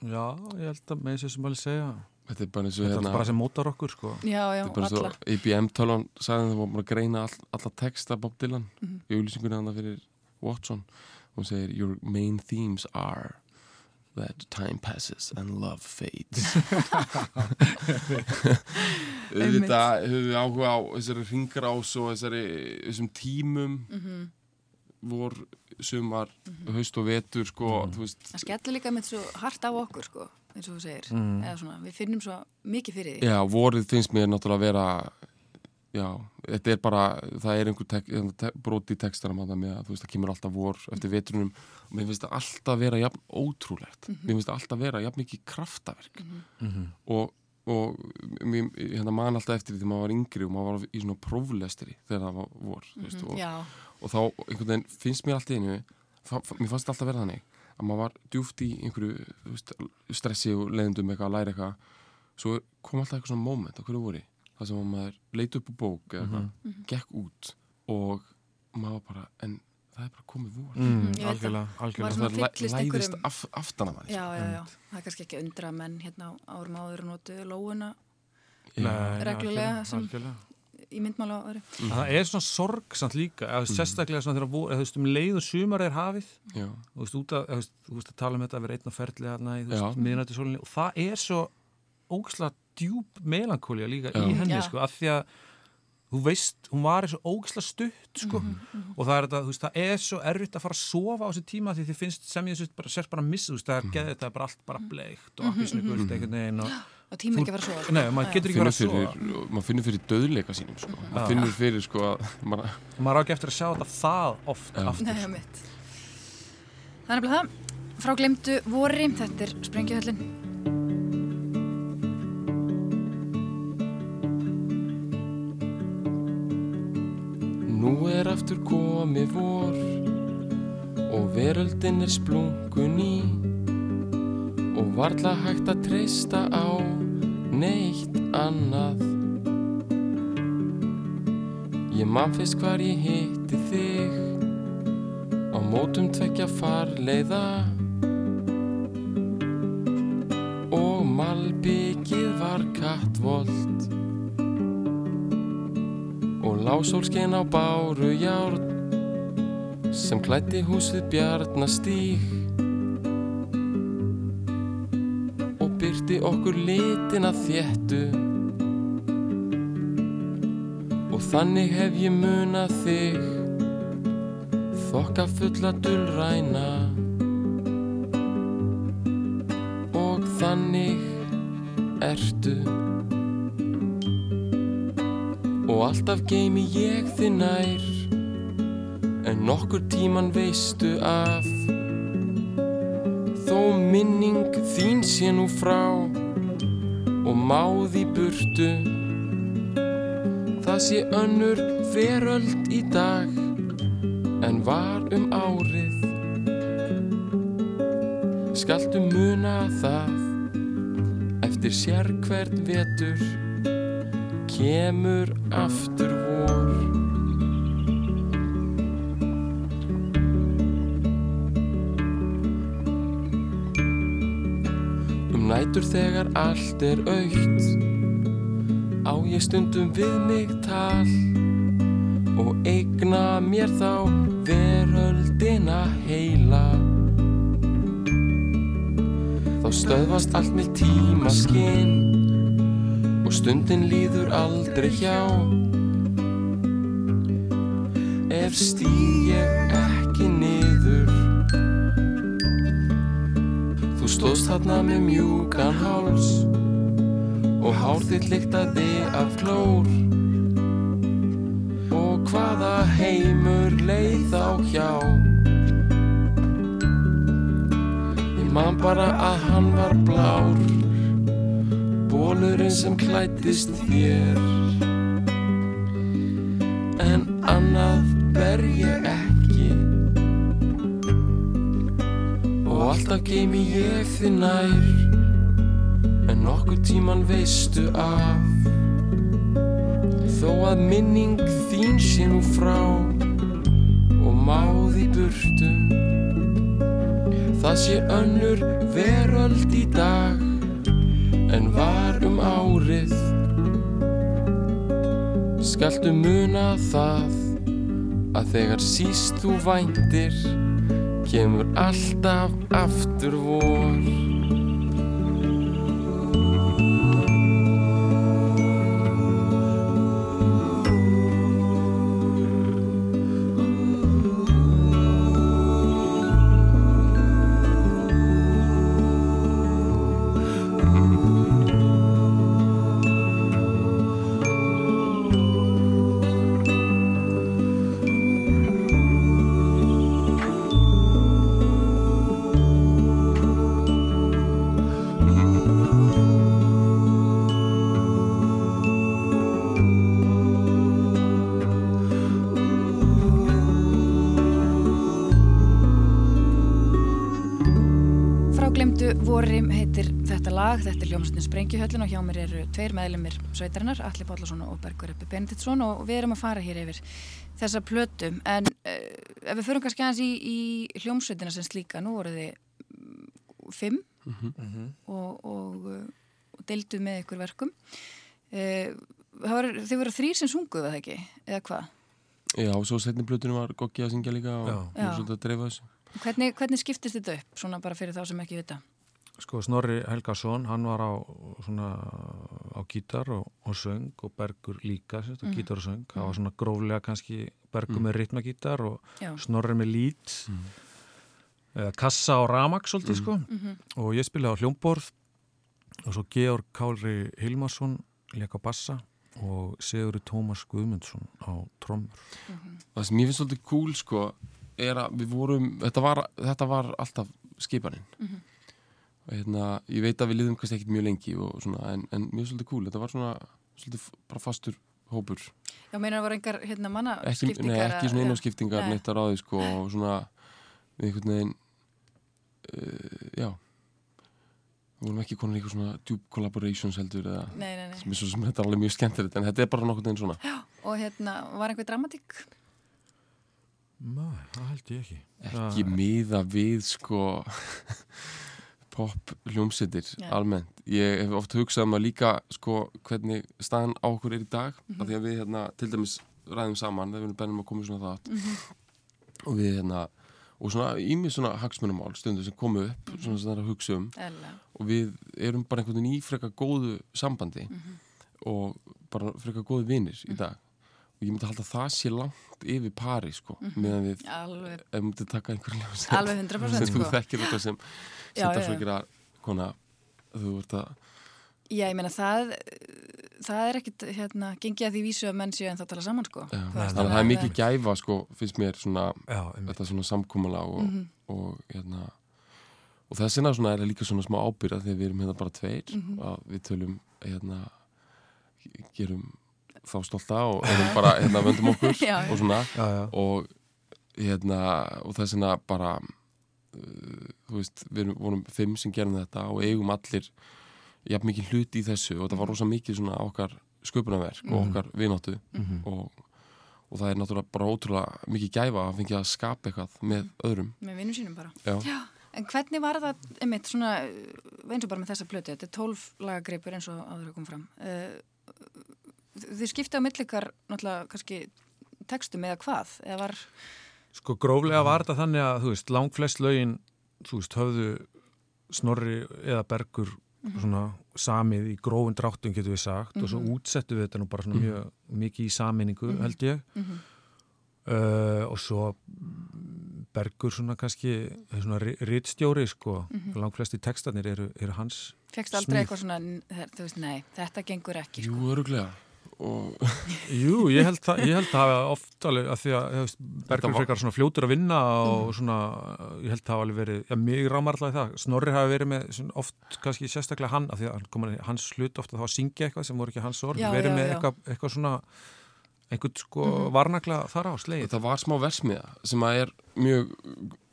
Já, ég held að með þessu sem alveg segja Þetta er bara eins og Þetta er hérna, bara sem mótar okkur, sko Já, já, þetta er bara eins alla. og IBM-tölvan sagði það var bara að greina all, alla texta Bob Dylan Mhm. í auðlýsingunni hann fyrir Watson hún segir your main themes are that time passes and love fades. Auðvitað höfum við áhuga á þessari ringrás og þessari þessum tímum. Mhm. vor, sumar, haust og vetur sko, þú veist. Það skellur líka með svo hart á okkur, sko, eins og þú segir. Eða svona, við finnum svo mikið fyrir því. Já, vorið finnst mér náttúrulega að vera já, þetta er bara það er einhver tek, te, brot í textarum að það með að þú veist, það kemur alltaf vor eftir vetrunum og mér finnst það alltaf vera jafn ótrúlegt, mér finnst það alltaf vera jafn mikið kraftaverk. Og, og mér, hérna man alltaf eftir því þegar maður var yngri og maður var í svona próflestri þegar það var vor þú veist, og, Já, og þá einhvern veginn finnst mér alltaf einu mér fannst alltaf vera þannig að maður var djúft í einhverju veist, stressi og leiðendum eitthvað að læra eitthvað. Svo kom alltaf eitthvað svona moment á hverju voru það sem að maður leit upp á bók eða eitthvað, gekk út og maður var bara, en það er bara komið vor. Mm, Algjörlega, algjörlega. Svona það læðist einhverjum- af, aftan af manni já, já, já. Það er kannski ekki að undra að menn hérna á árum áður og notu lóuna reglulega algjörlega, algjörlega. í myndmála ári. En Það er svona sorg samt líka eða, sérstaklega svona þegar vor- eða, þú veist, um leið og sumar er hafið já, þú veist, út að, þú veist, þú veist að tala um þetta að vera einn á ferli hérna í, þú Já. veist, miðnætti sólinni og það er svo ógislega djúb melankólja líka Já. í henni, sko, af því að þú veist, hún var eins og ógislega stutt, sko, og það er þetta, þú veist, það er svo erfitt að fara að sofa á þessi tíma því þið finnst sem ég þessu bara, sérst bara að missa, þú veist, það er geðið, þetta er bara allt bara bleikt og appisni gult einhvern veginn og, Og tími ekki að fara að sofa. nei, maður getur ekki að fyrir, sofa maður finnur fyrir döðleika sínum sko. maður finnur fyrir sko að maður, maður á ekki eftir að sjá þetta það oft aftur, Nei, mitt. Það er nefnilega það. Frá glemdu vori, þetta er Sprengjuhöllin. Komið vor og veröldin er splunkun í og varla hægt að treysta á neitt annað. Ég man fyrst hvar ég hitti þig á mótum tvekja farleiða og malbyggið var kattvolt og lásólskein á báru járn sem klætti húsið bjarnastíg og byrti okkur litina þéttu. Og þannig hef ég munað þig þokka fulla dulræna. Og þannig ertu. Og alltaf geimi ég þið nær nokkur tíman veistu af. Þó minning þín sé nú frá og máð í burtu. Það sé önnur veröld í dag en var um árið. Skaltu muna það eftir sér hvert vetur kemur aftur nætur þegar allt er aukt Á ég stundum við mig tal Og eigna mér þá veröldina heila. Þá stöðvast allt með tímaskinn Og stundin líður aldrei hjá. Ef stíg ég stóðst þarna með mjúkan háls. Og hár þitt lyktaði af klór. Og hvaða heimur leið þá hjá? Ég man bara að hann var blár. Bólurinn sem klættist þér. En annað ber ég ekki og alltaf geimi ég þið nær. En nokkur tíman veistu af. Þó að minning þín sé nú frá. Og máð í burtu. Það sé önnur veröld í dag. En var um árið. Skaltu muna það? Að þegar síst þú væntir kemur alltaf aftur vor hljómsveitin Sprengjuhöllin og hjá mér eru tveir meðlumir sveitarinnar, Alli Bóllason og Bergur Eppi Benediktsson og við erum að fara hér yfir þessa plötu. En uh, ef við förum kannski aðeins í, í hljómsveitina sem slíka, nú voru þið mm, fimm og, og, uh, og deildu með ykkur verkum. Uh, var, þið voru þrýr sem sunguðu það ekki, eða hvað? Já, og svo setni blötunum var Goggi að syngja líka og svolítið að dreifa þessu. Hvernig, hvernig skiptist þetta upp, svona bara fyrir þá sem ekki vita? Sko Snorri Helgason, hann var á, svona, á gítar og, og söng og Bergur líka, sérst, mm. gítar og söng. Það var svona gróflega kannski Bergur með ritmagítar og Já. Snorri með lít, eða kassa og ramak svolítið sko. Og ég spilaði á hljómborð og svo Georg Kári Hilmarsson leik á bassa og Sigurður Tómas Guðmundsson á trommur. Það sem ég finnst svolítið cool sko er að við vorum, þetta var, þetta var alltaf skipaninn og hérna, ég veit að við liðum kannski ekkert mjög lengi og svona, en, en mjög svolítið cool, þetta var svona svolítið bara fastur hópur. Já, meinar það voru engar hérna manna ekki, nei, ekki svona innanskiptingar neitt að ráði sko og svona við einhvern veginn uh, já. Við vorum ekki konin í eitthvað svona djúb collaborations heldur eða Nei, nei, nei. sem svo sem þetta er alveg mjög skemmtilegt en þetta er bara nokkurn veginn svona. Og hérna, var einhver dramatík? Nei, það held ég ekki. ekki miða við sko pop hljómsveitir Já. almennt. Ég hef oft hugsað um að líka sko hvernig staðan á okkur er í dag Mhm. af því að við hérna til dæmis ræðum saman þegar við erum bennum að koma svona þátt Mhm. og við hérna og svona ímið svona hagsmunumál stundu sem komu upp Mhm. svona sem það er að hugsa um Ella. og við erum bara einhvern veginn í frekar góðu sambandi Mhm. og bara frekar góðu vinir í dag og ég myndi halda að það sé langt yfir pari sko meðan við Alveg, ef við myndum taka einhverjum hljómsveit Mhm. alveg 100% sem þú sko. þekkir þetta sem Já, sem já. dagsveikira kona þú ert að Já, ég meina það það er ekkit, hérna, gengið að því vísu að menn séu en það tala saman, sko. já, Þú þannig að það er að- mikið gæfa sko, finnst mér svona Já, þetta svona samkúmala og, Mhm. og hérna og þess vegna svona er það líka svona smá ábyrða þegar við erum hérna bara tveir Mhm. að við tölum hérna gerum þá stolta og erum bara hérna vöndum okkur Já, og svona Já, já. og hérna og þess vegna bara uh, þú veist, við vorum fimm sem gerum þetta og eigum allir jafn mikið hlut í þessu og það var rosa mikið svona okkar sköpunarverk og okkar vináttu og, og það er náttúrulega bara ótrúlega mikið gæfa að fengja að skapa eitthvað með öðrum Með vinnum sínum bara. Já. Já, en hvernig var það, einmitt, svona, eins og bara með þessa plötu, þetta er tólf lagagreipur eins og áður að koma fram. Uh, þið skipta á millikar, náttúrulega, kannski, textum eða hvað, eða var, Sko gróflega var þetta þannig að, þú veist, langflest lögin, þú veist, höfðu Snorri eða Bergur svona samið í grófun dráttum getur við sagt og svo útsettu við þetta nú bara svona mjög mikið í saminningu held ég. Uh, og svo mm, Bergur svona kannski er svona ri- ritstjóri sko. Langflesti textarnir eru, eru hans fegst aldrei Smíð. eitthvað svona, þú veist, nei, þetta gengur ekki, sko. Jú, öruglega og Jú, ég held það, ég held það hafa oft alveg að því að var- frekar svona fljótur að vinna og svona, ég held það hafa alveg verið já, mig rámar alltaf í það, Snorri hafi verið með svona oft kannski sérstaklega hann af því að hann kom að hans hlut ofta þá að syngja eitthvað sem voru ekki hans orð, Já, verið já, með já. eitthvað, eitthvað svona einhvern sko varnagla þar á slegið. Það var smá versmiða sem að er mjög,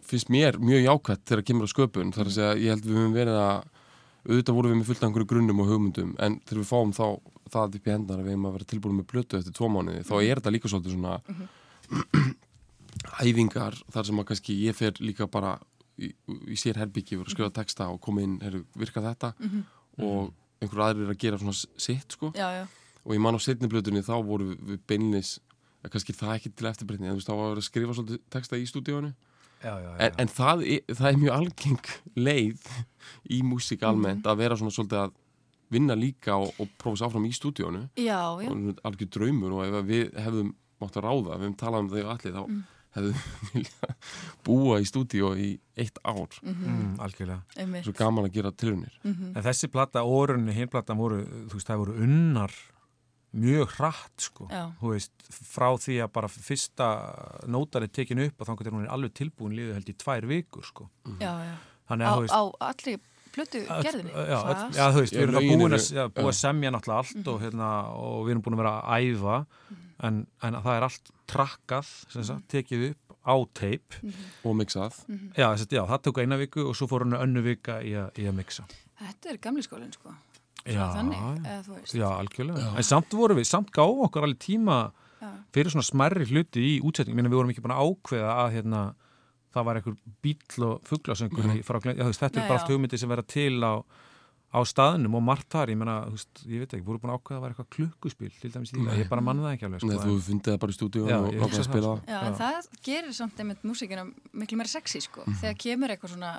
finnst mér mjög jákvætt þegar kemur á sköpun. Þar að segja ég held við höfum verið að auðvitað vorum við með fullt af einhverju grunnum og hugmyndum en þegar við fáum þá það upp í hendar að við hefum að vera tilbúin með blötu eftir tvo mánuði þá er þetta líka svolítið svona æfingar þar sem að kannski ég fer líka bara í, í sér herbyggi og skrifa texta og koma inn, heru, virka þetta? Og einhverju aðrir að gera svona sitt sko. Já, já, og ég man á setni blötunni þá voru við, beinlis kannski það ekki til eftirbreytni en þú veist þá var að vera að skrifa svolítið texta í stúdíónu já, já, en, en það, er, það er mjög algeng leið í músík almennt að vera svona svolítið að vinna líka og, og prófa sér áfram í stúdíónu já, já, og algjör draumur og ef við hefðum mátt að ráða, við hefum talað um þau allir þá hefðum við búa í stúdíó í eitt ár mm, algjörlega einmitt. svo gaman að gera tilunir En þessi plata, orunni, hinn plata voru, þú veist, það voru unnar mjög hratt, sko. Já. Þú veist, frá því að bara fyrsta nótan er tekin upp og þannig að hún er alveg tilbúin líðu held í tvær vikur, sko. Já, já. Þannig Á, veist, á allri plötu gerðinni? Já, öll, já, þú veist, Já, við erum það búin að, já, búin að já. semja náttúrulega allt og, hérna, og við erum búin að vera að æfa en, en það er allt trakkað, sem sagt, tekið upp á teip. og mixað Já, þess að, já, það tók eina viku og svo fór hann önnu vika í, að- í að mixa. Þetta er gamli skólinn, sko. Já, þannig. Já, algjörlega. En samt vorum við, samt gáum okkur alveg tíma Já. fyrir svona smerri hluti í útsetning. Minna við vorum ekki búin að ákveða að hérna, það var einhver bíl og fugglasöngur mm. Já, þú veist, þetta Nei, er bara já. allt hugmyndi sem vera til á, á staðnum og margt þar. Ég meina, þú veist, ég veit ekki, voru búin að ákveða að það var eitthvað klukkuspil til dæmis í því. Ég bara manna það ekki alveg. Nei, Sko, þú en- fundið það bara í stúdíónu Já, og hugsa að spila það, Já, en það gerir samt einmitt músíkina miklu meira sexy, sko. Þegar kemur eitthvað svona,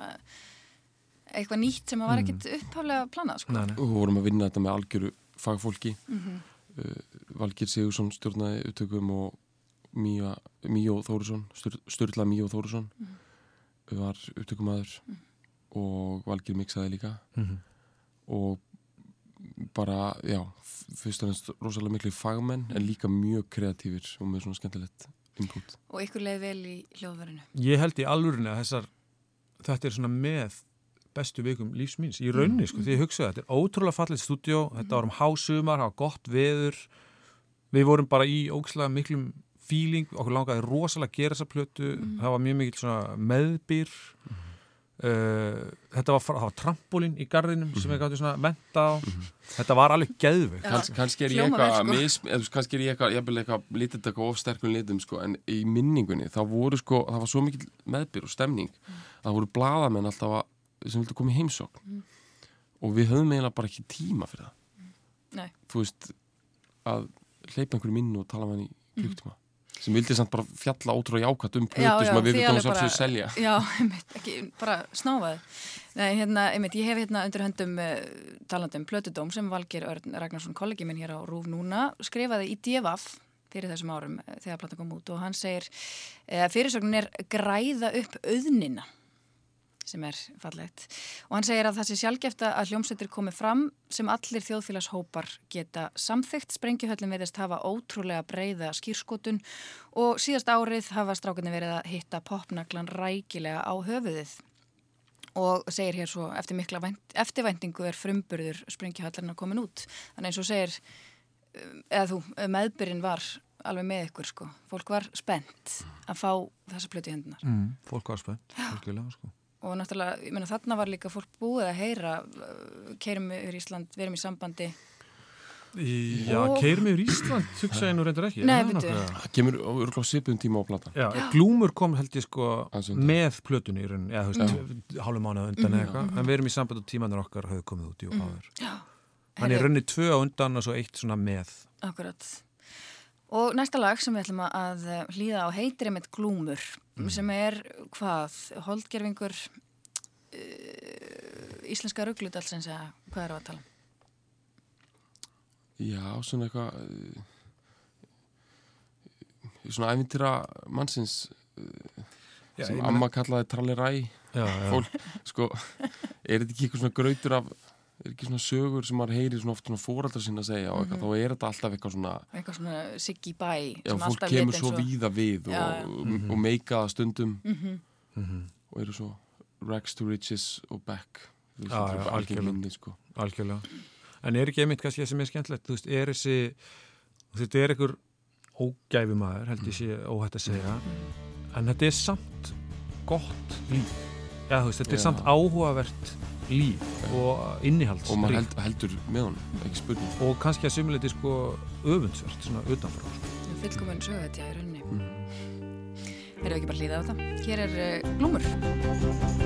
eitthvað nýtt sem að var ekkit upphaflega planað, sko. Nei, nei. og við vorum að vinna þetta með algjöru fagfólki Mhm. uh, Valgir Sigursson stjórnaði upptökum og Míó Þórusson Stur, Sturla Míó Þórusson Mhm. var upptökumæður og Valgir mixaði líka Mhm. og bara, já fyrst og ennst rosalega miklu fagmenn en líka mjög kreatífir og með svona skemmtilegt input Og ykkur leið vel í hljóðverinu. Ég held í alvörinni að þessar, þetta er svona með bestu vikum lífs míns í raunni, sko, því ég hugsaði þetta er ótrúlega fallið stúdjó, þetta var um hásumar, það var gott veður við vorum bara í ógislega miklum feeling, okkur langaði rosalega að gera þessa plötu, Mhm. það var mjög mikill svona meðbyr. Uh, þetta var, það var trampolín í garðinum sem við gáttum svona menta á. Þetta var alveg geðveikt. Kans, kannski er ég eitthvað sko. kannski er ég eitthvað, lítið eitthvað of sterkum litum sko, en í minningunni þá voru sko, það var svo mikil meðbyr og stemning að það voru bladamenn alltaf að, sem vildu koma í heimsókn. Og við höfum eiginlega bara ekki tíma fyrir það. Nei. þú veist að hleypa einhverjum inn og tala með hann í klukktíma sem vildi samt bara fjalla ótrúlega jákvæmt um plötu sem við viljum að selja Já, einmitt, ekki bara snáfaði. Nei, hérna, einmitt, ég hef hérna undir höndum uh, talandum Plötudóm sem Valgir Örn Ragnarsson, kollegi minn hér á Rúf núna, skrifaði í DFF fyrir þessum árum eh, þegar platan kom út og hann segir uh, fyrirsögnin er græða upp auðnina sem er fallegt. Og hann segir að það sé sjálfgefta að hljómsveitir komi fram sem allir þjóðfélagshópar geta samþygt sprengjuhöllin veðist hafa ótrúlega breyða skýrskotun og síðast árið hafa strákunni verið að hitta popnaglan rækilega á höfuðið. Og segir hér svo eftir mikla vænt, eftirvæntingu er frumburður sprengjuhöllarna komin út. Þannig eins og segir um, eða þú, meðbyrinn var alveg með ykkur sko, fólk var spennt að fá þessa plötu í hendunar mm, fólk var spennt sko. Og náttúrulega, ég meina þarna var líka fólk búið að heyra uh, keirum yfir Ísland, við erum í sambandi. Í, já, Og- keirum yfir Ísland hugsa ég nú reyndar ekki. Nei, er það kemur á örgulega svipum tíma á platan. Já, Glúmur kom held ég sko með plötunni í rauninni, eða þú veist, hálfum mánuð undan eða eitthvað, en við erum í samband og tímanur okkar höfðu komið út í og áður. Já, Hann er Heyrðu, rauninni tvö á undan og svo eitt svona með. Akkurat. Og næsta lag sem við ætlum að hlýða á heitir einmitt Glúmur sem er hvað, holdgerfingur uh, íslenska ruggludalsins eða hvað eru að tala um? Já, svona eitthvað uh, svona æfintýra mannsins uh, Já, sem amma kallaði tralliræ Já, já. fólk, sko er þetta ekki eitthvað svona grautur af er ekki svona sögur sem maður heyri svona oft svona fóraldar sinna að segja og eitthvað, þá er þetta alltaf eitthvað svona Eitthvað svona Siggi Bæ já, sem fólk alltaf kemur svo víða við og, já. og, og meika stundum Mhm. og eru svo rags to riches og back bara algjör algjörlega. sko algjörlega. En er ekki einmitt kannski það sem er skemmtilegt, þú veist, er þessi, þetta er einhver ógæfumæður, held ég sé óhætt að segja, en þetta er samt gott líf. Veist, þetta er samt áhugavert líf og innihalds. og maður held, heldur með honum, ekki spurning og kannski að sumuleiti sko öfundsvert, svona utanfrá. Sko. Fullkomun sögu þetta í rauninni. Mm. Erum við ekki bara að hlýða á þetta? Hér er uh, Glúmur.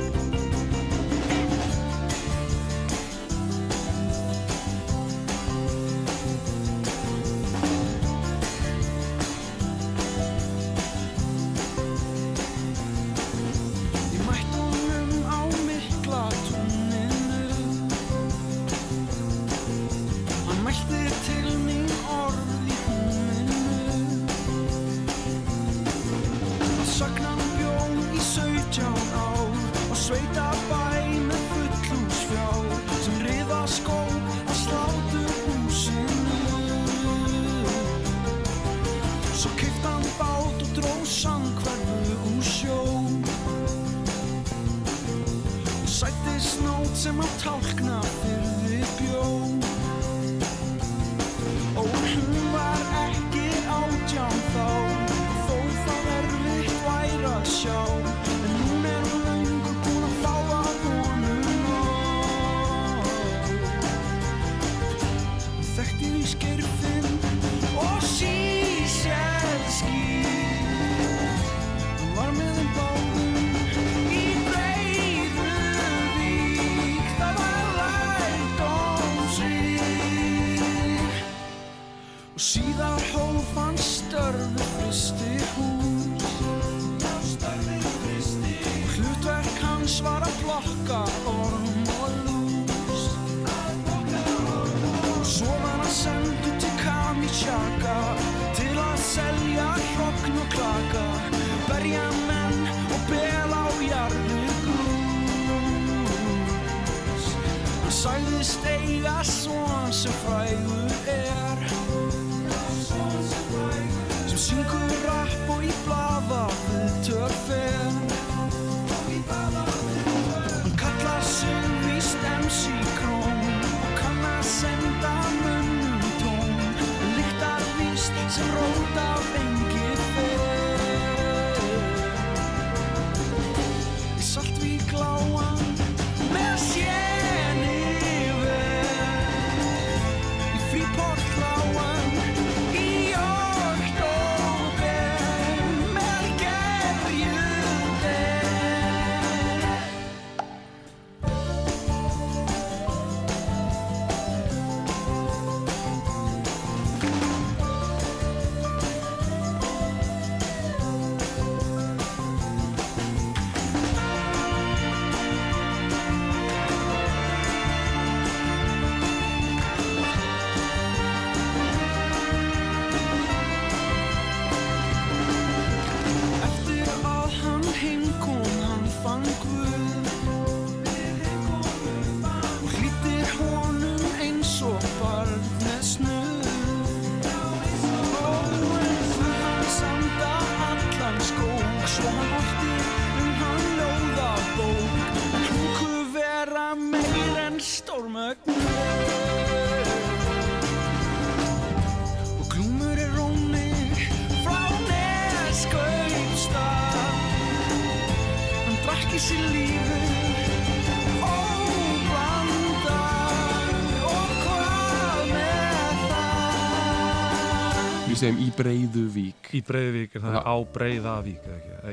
Við segjum í Breiðuvík Í Breiðavík er það Já. á Breiðavík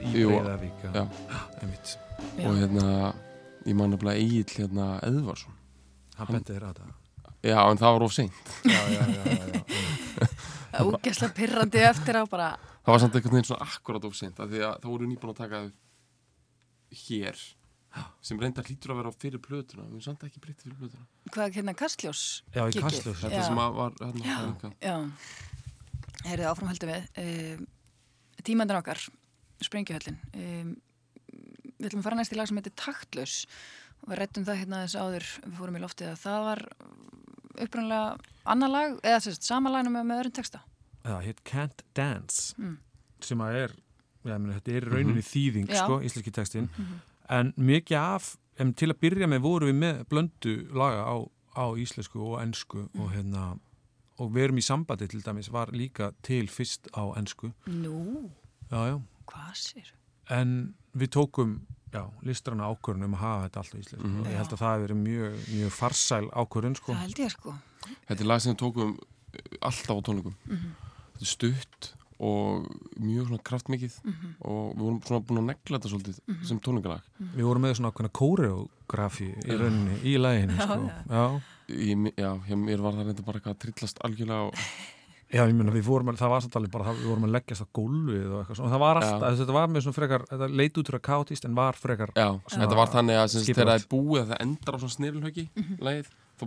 Í Breiðavík, já. já. Og hérna ég man nefnilega Egil hérna Eðvarsson Hann benti þér á þetta. Já, en það var of seint Já, já, já, já, já. Það ógeðslega pirrandi eftir á bara Það var samt einhvern veginn svona akkurat of seint af því að það voru nýbúin að taka upp hér sem reyndar hlýtur að vera á fyrir plötuna við erum samt ekki breytti fyrir plötuna hvað hérna kastljós Já, í. Kastljós. Þetta Já. sem að var hérna Já. Já, heyrðu áfram höldum við. Um, Tímandan okkar Sprengjuhöllin. Um, Við ætlum að fara næst í lag sem heitir Taktlaus og við rettum það hérna þess áður við fórum í loftið að það var upprannlega annar lag eða sérst, sama lag með, með öðrum texta. Já, hitt Can't Dance Mm. sem að er, já, meni, þetta er í rauninni þýðing, Já. sko, íslenski textin en mikið af, em, til að byrja með vorum við með blöndu laga á, á íslensku og ensku og hérna og við erum í sambandi til dæmis var líka til fyrst á ensku. Nú, já, já, hvað sér? en við tókum já, listrana ákvörðun um að hafa þetta alltaf íslensku. Mhm. og ég held að það hefur verið mjög, mjög farsæl ákvörðun sko. Það held ég sko. Þetta er lag sem við tókum eh, alltaf á tónleikum. Þetta er stutt og mjög svona kraftmikið og við vorum svona búin að negla þetta svolítið sem tónleikalag við vorum með svona ákveðna kóreografi í rauninni, í læginu sko. já, Í, já, hjá mér var það reynda bara eitthvað að trillast algjörlega og Já, ég meina, við vorum, að- það var samt alveg bara, við vorum að leggjast á gólfið og eitthvað svona, það var alltaf, Já. þetta var með svona frekar, þetta leit út fyrir að kátist en var frekar, Já, þetta var þannig að sem sagt, þegar það er búið að það endar á svona snirlhauki lagið, þá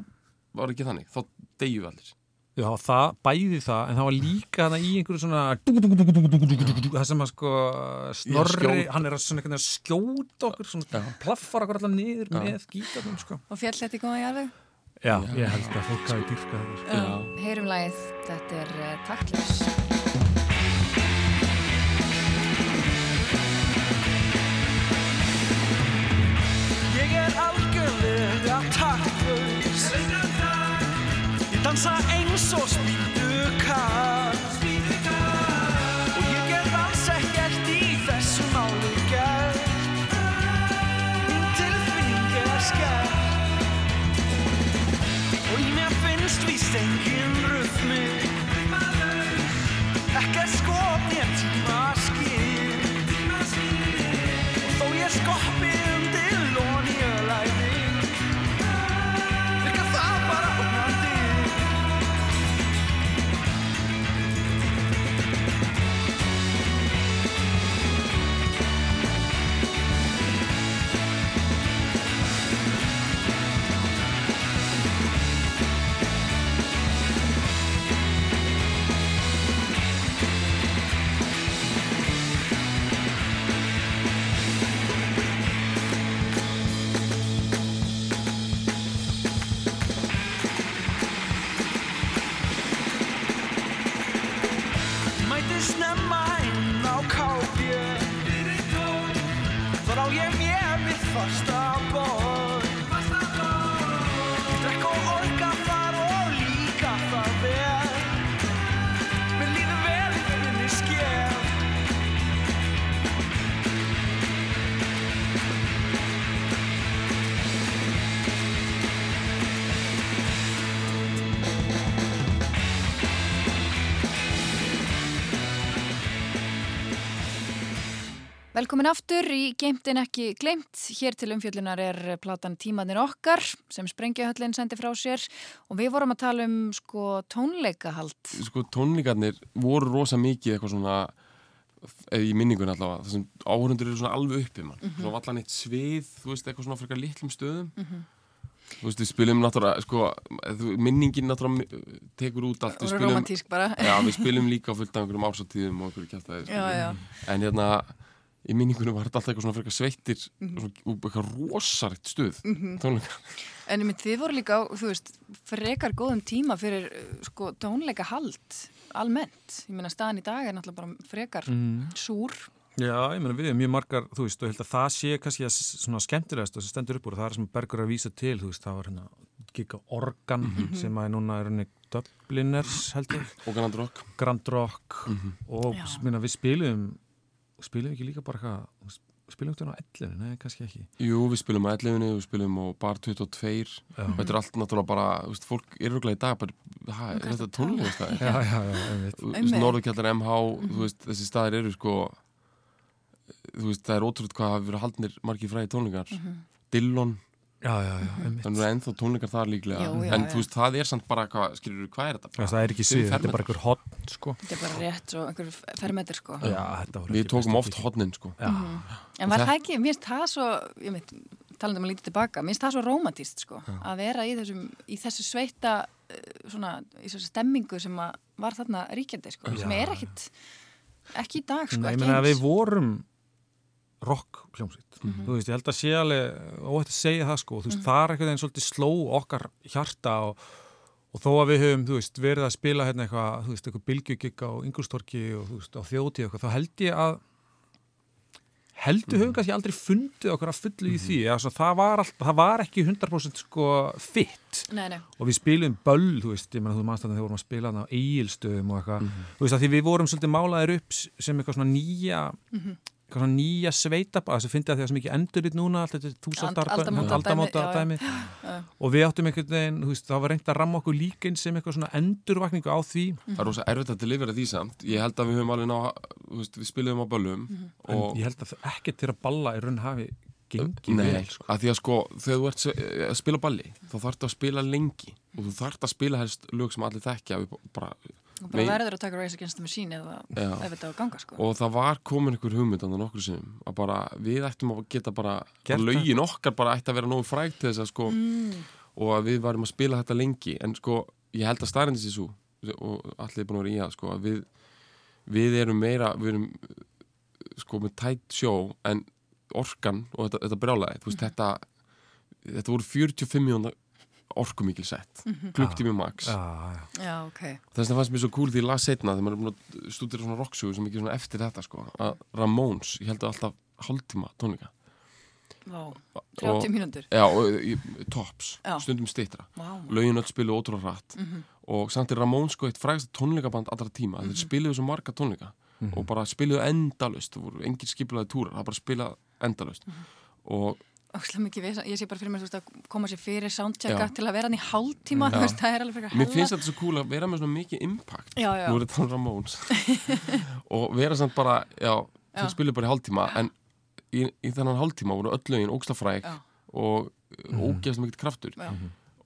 var ekki þannig þá deyju við allir. Já, það, bæði það, en það var líka það í einhverju svona, það sem að sko, snorri, hann er að svona einhvern veginn að skjóta okkur, svona plaffar okkur allar niður með gítarnum, sko. Og fjall þetta góða jarðið Já, ég held að fólk hafi dýrkað þetta, sko. Já. Heyrum lagið, þetta er uh, er algjörlega taktlaus. Ég dansa eins og spýtukall Og finnst víst engin röðmi Ekkert skop ég tíma skil Og þó ég skoppi Velkomin aftur í Geimtin ekki gleimt. Hér til umfjöllunar er platan Tímanir okkar sem Sprengjuhöllin sendi frá sér og við vorum að tala um sko tónleikahald. Sko tónleikarnir voru rosa mikið eitthvað svona eða í minningun allavega, þessum áhörundur eru svona alveg uppi mann, svona vallan eitt svið þú veist, eitthvað svona frekar litlum stöðum þú veist, við spilum náttúrulega sko, þú- minningin náttúrulega tekur út allt, við spilum romantísk bara. já, við spilum líka fullt af einhverjum ársatíðum og einhverju kjæftæði Já, já. en hérna í minningunum var þetta alltaf eitthvað svona frekar sveittir svona, og eitthvað rosaritt stuð tónleikar. En einmitt, þið voru líka þú veist, frekar góðum tíma fyrir sko tónleikahald almennt. Ég meina staðan í dag er náttúrulega bara frekar súr. Já, ég meina við erum mjög margar, þú veist, og ég held að það sé kannski að svona skemmtilegast og sem stendur upp úr og það er sem Bergur er að vísa til, þú veist, það var hérna Giga Organ sem að núna er henni Dubliners held ég, og Grand Rock. Grand Rock. Og Já. minna, við spilum spilum við ekki líka bara veist, spilum við þetta á 11, nei, kannski ekki Jú, við spilum á 11, við spilum á Bar 22 Já. og þetta er allt náttúrulega bara, veist, fólk er rúglega í dag bara, hæ, er þetta tónleikastæði? Já, já, já, einmitt Þú veist, Einmitt. Norðurkjallar MH, veist, þessi staðir eru sko, þú veist, það er ótrútt hvað hafi verið haldnir margir fræði tónleikar. Dillon, Já, já, já, einmitt þannig að ennþá tónleikar þar líklega. Já, já, en já. þú veist, það er samt bara, hvað, skilur hvað er þetta? Það er ekki svið, þetta er bara einhver hotn, sko Þetta er bara rétt svo einhver fermetur sko. Já, þetta voru Við ekki tókum bestu oft hodnin, sko. Já, En var Og það ekki, mér finnst það svo, ég veit, talandi um að lítið tilbaka, mér finnst það svo romantíst sko, að vera í, þessum, í þessu sveita, eh, svona, í þessu stemmingu sem að var þarna ríkjandi sko, sem er ekkit, ekki í dag sko, Nei, eins. við vorum rock hljómsveit. Mhm. þú veist, ég held að sé alveg óætt að segja það sko, þú veist, það er eitthvað einn svolítið sló okkar hjarta og, og þó að við höfum, þú veist, verið að spila hérna eitthvað, þú veist, eitthvað bylgjugigg á Ingolstorki og þú veist, á þjóti eitthvað, þá held ég að heldur höfum kannski aldrei fundið okkur að fullu í því, altså, það, var all, það var ekki 100% sko fitt Nei, nei, og við spilum böll, þú veist, ég meina þú mannst að þegar við vorum að svona nýja eitthvað svona nýja sveita þess að að því að sem ekki endurinn núna allt þetta þúsaldar Ald- aldamóta aldamóta dæmi, dæmi og við áttum einhvern veginn, þú veist, það var reynd að ramma okkur líka inn sem eitthvað svona endurvakningu á því Það er rosa erfitt að delivera því samt. Ég held að við höfum alveg ná, þú veist, við spilum á böllum en og ég held að það ekkert til að balla í raun hafi gengið Nei, vel, sko. að því að sko, þegar þú ert s- að spila balli, þá þarftu að spila lengi og þú þarft að spila helst lög sem allir þekkja við bara, og bara verður að taka Race Against the Machine eða ef þetta á ganga sko. og það var komin einhver hugmynd andan okkur sem að bara, við ættum að geta bara Gert að lögin okkar bara ætti að vera nógu frægt til þess að sko, Mm. og að við varum að spila þetta lengi. En sko, ég held að staðrendi sér svo og allir er búin að vera í að sko, að við, við erum meira við erum sko með tætt sjó en orkan og þetta, þetta brjálaði, þú veist, þetta þetta voru 45 mjóna orkumikil sett, klukktími max. Já, já. Já, ok. þess vegna fannst mér svo cool því ég las setna þegar maður er að stúdira svona rocksögu sem ekki svona eftir þetta sko. Að Ramones, ég held að alltaf hálftíma tónleika. Vá, 30 Og- mínútur. já, og í, tops, Já. stundum stittra Vá, lögin öll spilu ótrúlega hratt. Og samt er Ramones sko eitt frægast tónleikaband allra tíma, þeir spiluðu svo marga tónleika og bara spiluðu endalust það voru engin skipulaði túrar, það bara spila endalust og óslega mikið við, ég sé bara fyrir mér þú veist, að koma sér fyrir soundchecka Já. til að vera hann í hálftíma, þú veist, það er alveg frekar mér finnst þetta svo cool að vera með svona mikið impact. Já, já. nú er þetta Ramones. Og vera samt bara, já, Já. þeir spiluðu bara í hálftíma en í, í þennan hálftíma voru öll lögin ógslafræk og ógeðast mikið kraftur. Já.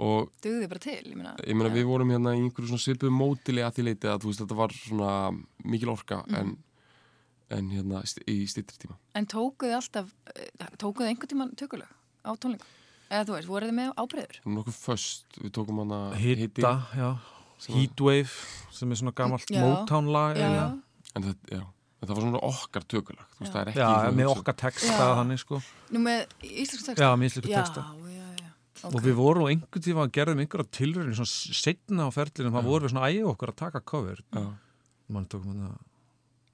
og dugði bara til, ég meina. Ég meina við vorum hérna í einhverju svona svipuðu mótili að því leiti að þú veist þetta var svona mikil orka Mhm. en, en hérna í stýttri tíma En tókuði alltaf, eh, tókuði einhvern tíman tökulög á tónleikum? Eða þú veist, voruð þið með ábreyður? nokkuð föst, við tókum hana Hitta, já Heatwave, sem er svona gamalt Já. Motown lag Já, já. eiginlega. en, þetta, já, en það var svona okkar tökulag þú veist það er ekki Já, með okkar texta þannig sko Nú með íslensku texta? Já, með íslensku texta. Já, já, já. og við vorum á einhvern tíma að gerðum einhverja tilröðin svona setna á ferlinum, það vorum við svona ægja okkur að taka cover Já. mann tókum við það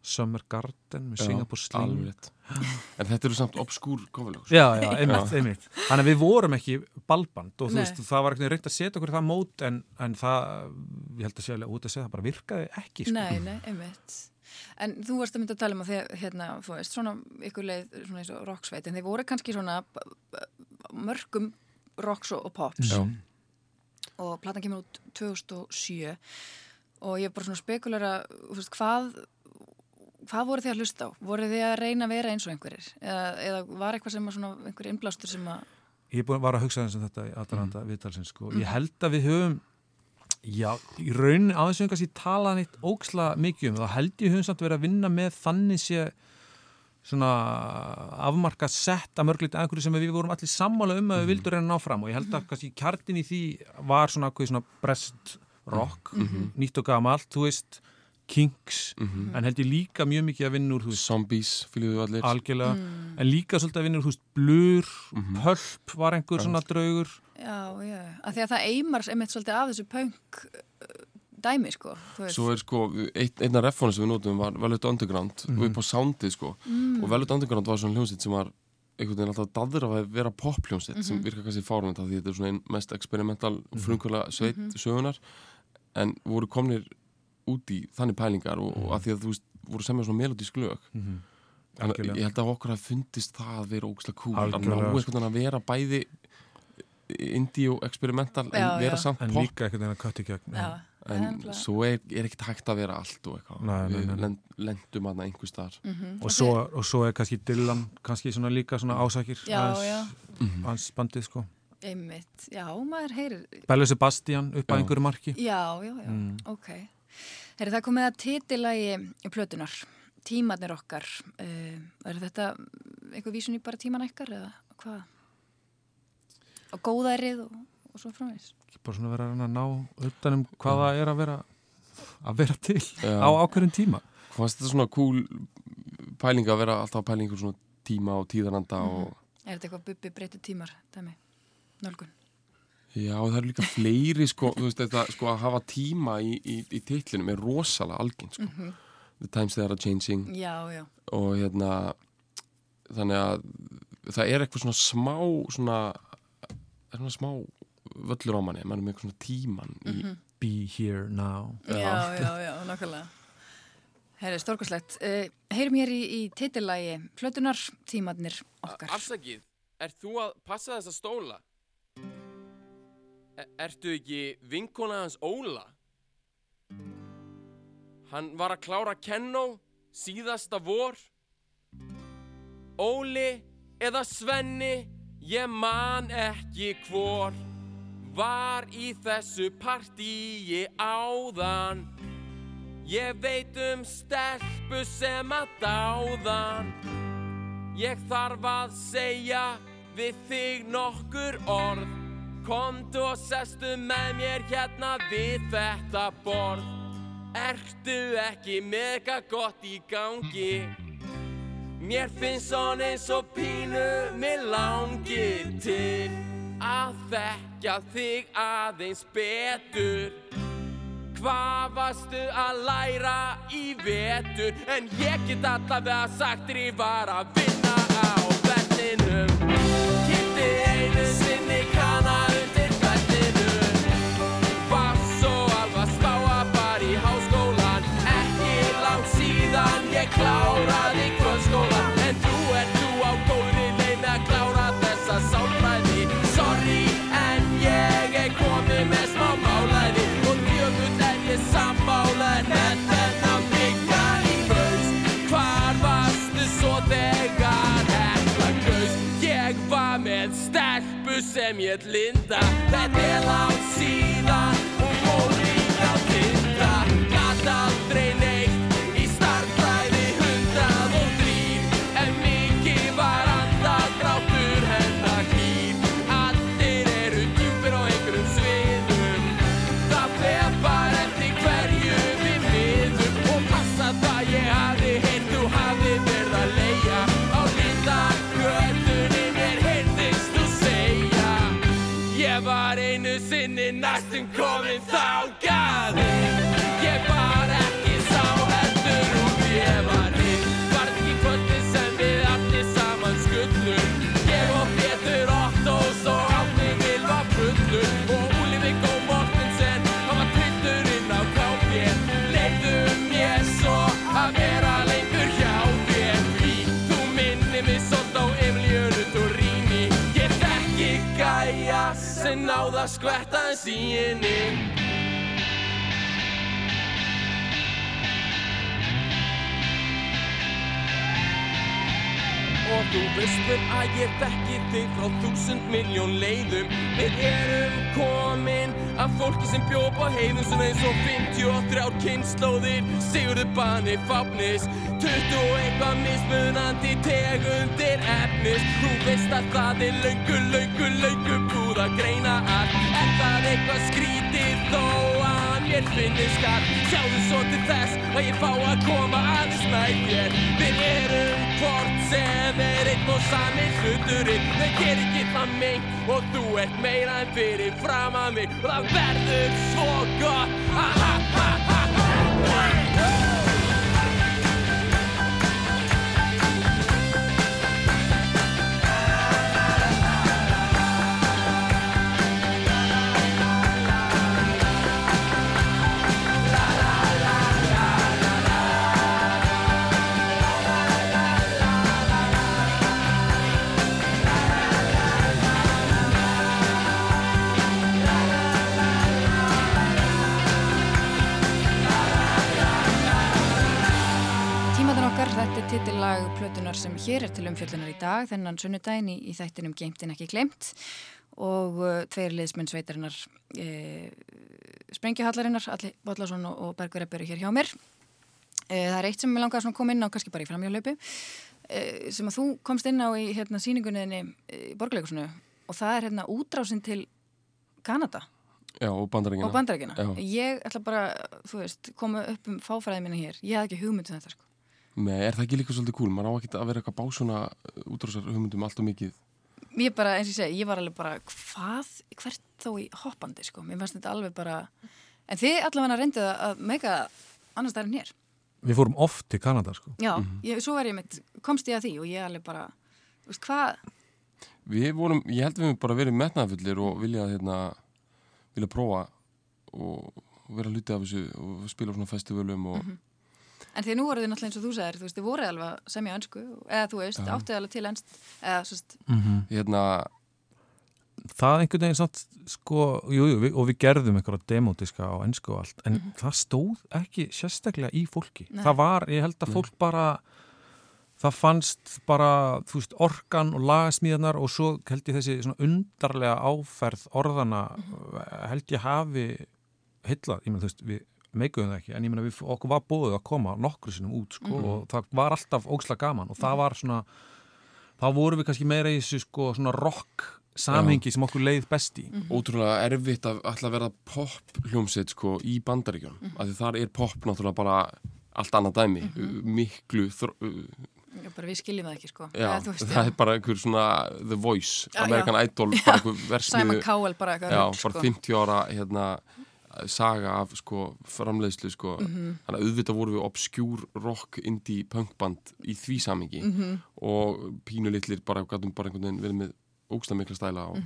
Summer Garden með Singapore Sling en þetta eru samt obskúr kofalög Já, já, einmitt, einmitt Þannig að við vorum ekki balband og þú Nei. veist, það var ekki reynd að setja okkur í það mót en, en það, ég held að sé alveg út að segja það bara virkaði ekki sko. Nei, nei, einmitt. En þú varst að mynda að tala um að þið, hérna, þú veist, svona ykkur leið, svona eins og rocksveit, en þið voru kannski svona mörgum rocks og, og pops Já. og platan kemur út 2007 og ég er bara svona spekulera, þú veist, hvað, hvað voru þið að hlusta á? Voru þið að reyna að vera eins og einhverjir? Eða, eða var eitthvað sem að svona, einhver innblástur sem að, Ég var að hugsa þess að þetta í aðranda mm. viðtalsins sko. Ég held að við höfum já, í raun á þessu einhvers ég tala neitt óksla mikið um það held ég höfum samt verið að vinna með þannig sé svona afmarka sett að mörglítið einhverju sem við vorum allir sammála um að við vildum reyna að ná fram og ég held að kannski kjartin í því var svona, svona brest rock, nýtt og gamalt þú veist, Kinks en held ég líka mjög mikið að vinna úr veist, Zombies, fylgjuðu allir. Algjörlega. En líka svolítið að vinna úr, veist, blur pölp var einhver svona draugur. Já, já, að því að það eimar einmitt svolítið af þessu punk uh, dæmi, sko. Svo er sko, eitt, einna refónu sem við notum var Velvet Underground. Og upp á soundið sko. Og Velvet Underground var svona hljómsveit sem var einhvern veginn alltaf daður af að vera pop-hljómsveit sem virka kannski fárunand af því þetta er svona einn mest experimental og frumkvöla sveit sögunar en voru komnir út í þannig pælingar og, og að því að þú veist voru semja svona melodísk lög. Þannig að ég held að okkur hafi fundist það að vera ógslag cool að ná einhvern veginn að vera bæði indie og experimental en Já, vera já. samt en pop. líka einhvern veginn að kötti gegn. Já, en nefnilega. svo er, er ekkert hægt að vera allt og eitthvað. Nei, nei, við nei, lend, lendum aðna einhver staðar. Mhm. og svo, og svo er kannski Dylan kannski svona líka svona ásakir Já, hans, já. hans bandið sko. Einmitt, já, maður heyrir, Bellu Sebastian upp að Já. einhverju marki. Já, já, já, Mm. ok. Herri, það er komið að titilagi plötunar, tímarnir okkar, uh, er þetta einhver vísun í bara tíman ekkar eða hvað? Og góðærið og, og svo framvegs. bara svona vera að ná utanum hvað það er að vera að vera til Já. á ákveðin tíma fannst þetta svona cool pæling að vera alltaf einhver svona tíma og tíðananda og Er þetta eitthvað bubbi breytið tímar, dæmi, nálgun? Já það eru líka fleiri sko, þú veist þetta sko að hafa tíma í, í, í titlinum er rosalega algeng sko The Times They Are Changing Já, já, og hérna þannig að það er eitthvað svona smá svona, er svona smá völlur á manni, mann er með eitthvað svona tíman í, Be here now já, já, já, nákvæmlega. Herri, stórkoslegt. Uh, heyrum hér í, í titillagi plötunar, tímarnir okkar. Afsakið, ert þú að passa þessa stóla? E ertu ekki vinkona hans Óla? Hann var að klára kennó síðasta vor. Óli eða Svenni, ég man ekki hvor. Var í þessu partíi áðan. Ég veit um stelpu sem að dáðan. Ég þarf að segja við þig nokkur orð Komdu og sestu með mér hérna við þetta borð. Ertu ekki mega gott í gangi? Mér finnst svona eins og pínu Mér langir til Að þekka þig aðeins betur. Hvað varstu að læra í vetur? En ég get allavega sagt þér ég var að vinna á vellinum. Kitti einu sinni sem ég linda. Þetta er langt Ég var einu sinni næstum komin þákað Ég skvetta þess í henni þú veist vel að ég þekki þig frá þúsund miljón leiðum. Við erum komin af fólki sem bjóð á heiðum Svona eins og 53 kynnslóðir Sigurður Bani Fáfnis 20 og eitthvað mismunandi tegundir efnis. Þú veist að það er löngu, löngu, löngu búð að greina að Er það eitthvað skrítið þó að mér finnist að Sjáðu svo til þess að ég fá að koma aðeins næð þér. Við erum hvort sem er einn og sami hluturinn. Þau ger ekki það mig og þú ert meira en fyrir fram að mig. Og það verður svo gott. Ha ha ha ha Tímaðan titillag plötunar sem hér er til umfjöldunar í dag, þennan sunnudaginn í, í þættinum Geimt en ekki glemt og uh, tveir liðsmenn sveitarinnar uh, Sprengjuhallarinnar, Alli Bóllarsson og, Bergur Ebbur hér hjá mér. Uh, það er eitt sem ég langaði að koma inn á, kannski bara í framhjálaupu, uh, sem að þú komst inn á í hérna, síningunniðinni í Borgleikusinu og það er hérna útrásinn til Kanada Já, og bandarækina. Ég ætla bara, þú veist, koma upp um fáfræði mína hér. Ég hafði ekki hugmynd um þetta, sko. Nei, er það ekki líka svolítið kúl? Man á ekki að vera eitthvað bá svona útrásar hugmyndum allt og mikið. Ég bara, eins og ég segi, ég var alveg bara, hvað, hvert þó í hoppandi, sko. Mér fannst þetta alveg bara, en þið allavega reyndið að meika annars það er hér. Við fórum oft til Kanada sko. Já, ég, svo var ég mitt, komst ég að því og ég alveg bara, þú veist, hvað, Við vorum, ég held við höfum bara verið metnaðfullir og vilja hérna, vilja prófa og vera hluti af þessu og spila á svona festivalum og en því nú voruð þið náttúrulega eins og þú sagðir, þú veist, þið voruð alveg semja önsku, eða þú veist, áttuð alveg til ennst, eða, svo veist, hérna, Það einhvern veginn satt sko, jú, jú, við, og við gerðum einhverja demódiska á ennsku og allt, en það stóð ekki sérstaklega í fólki. Nei. Það var, ég held að fólk bara það fannst bara, þú veist, orkan og lagasmíðanar og svo held ég þessi svona undarlega áferð orðana held ég hafi heillað, ég meina þú veist, við meikuðum það ekki, en ég meina við, okkur var búið að koma nokkru sinnum út, sko, og það var alltaf óksla gaman og það var svona þá vorum við kannski meira í þessu sko svona rock samhengi sem okkur leið best í. Ótrúlega erfitt að alltaf verða pop hljómsveit sko í bandaríkjum mm af því þar er pop náttúrulega bara allt annað dæmi, miklu þr- já, bara við skiljum það ekki, sko. já, Eða, veist, það er bara einhver svona The Voice, Já, American Idol bara einhver versmiðu, Simon Cowell bara eitthvað já, rugl, bara 50 ára hérna saga af sko framleiðslu sko, þannig að auðvitað voru við obskjúr rock indie punkband í því samingi og pínu litlir bara gætum bara einhvern veginn verið með ógstlega mikla stæla og,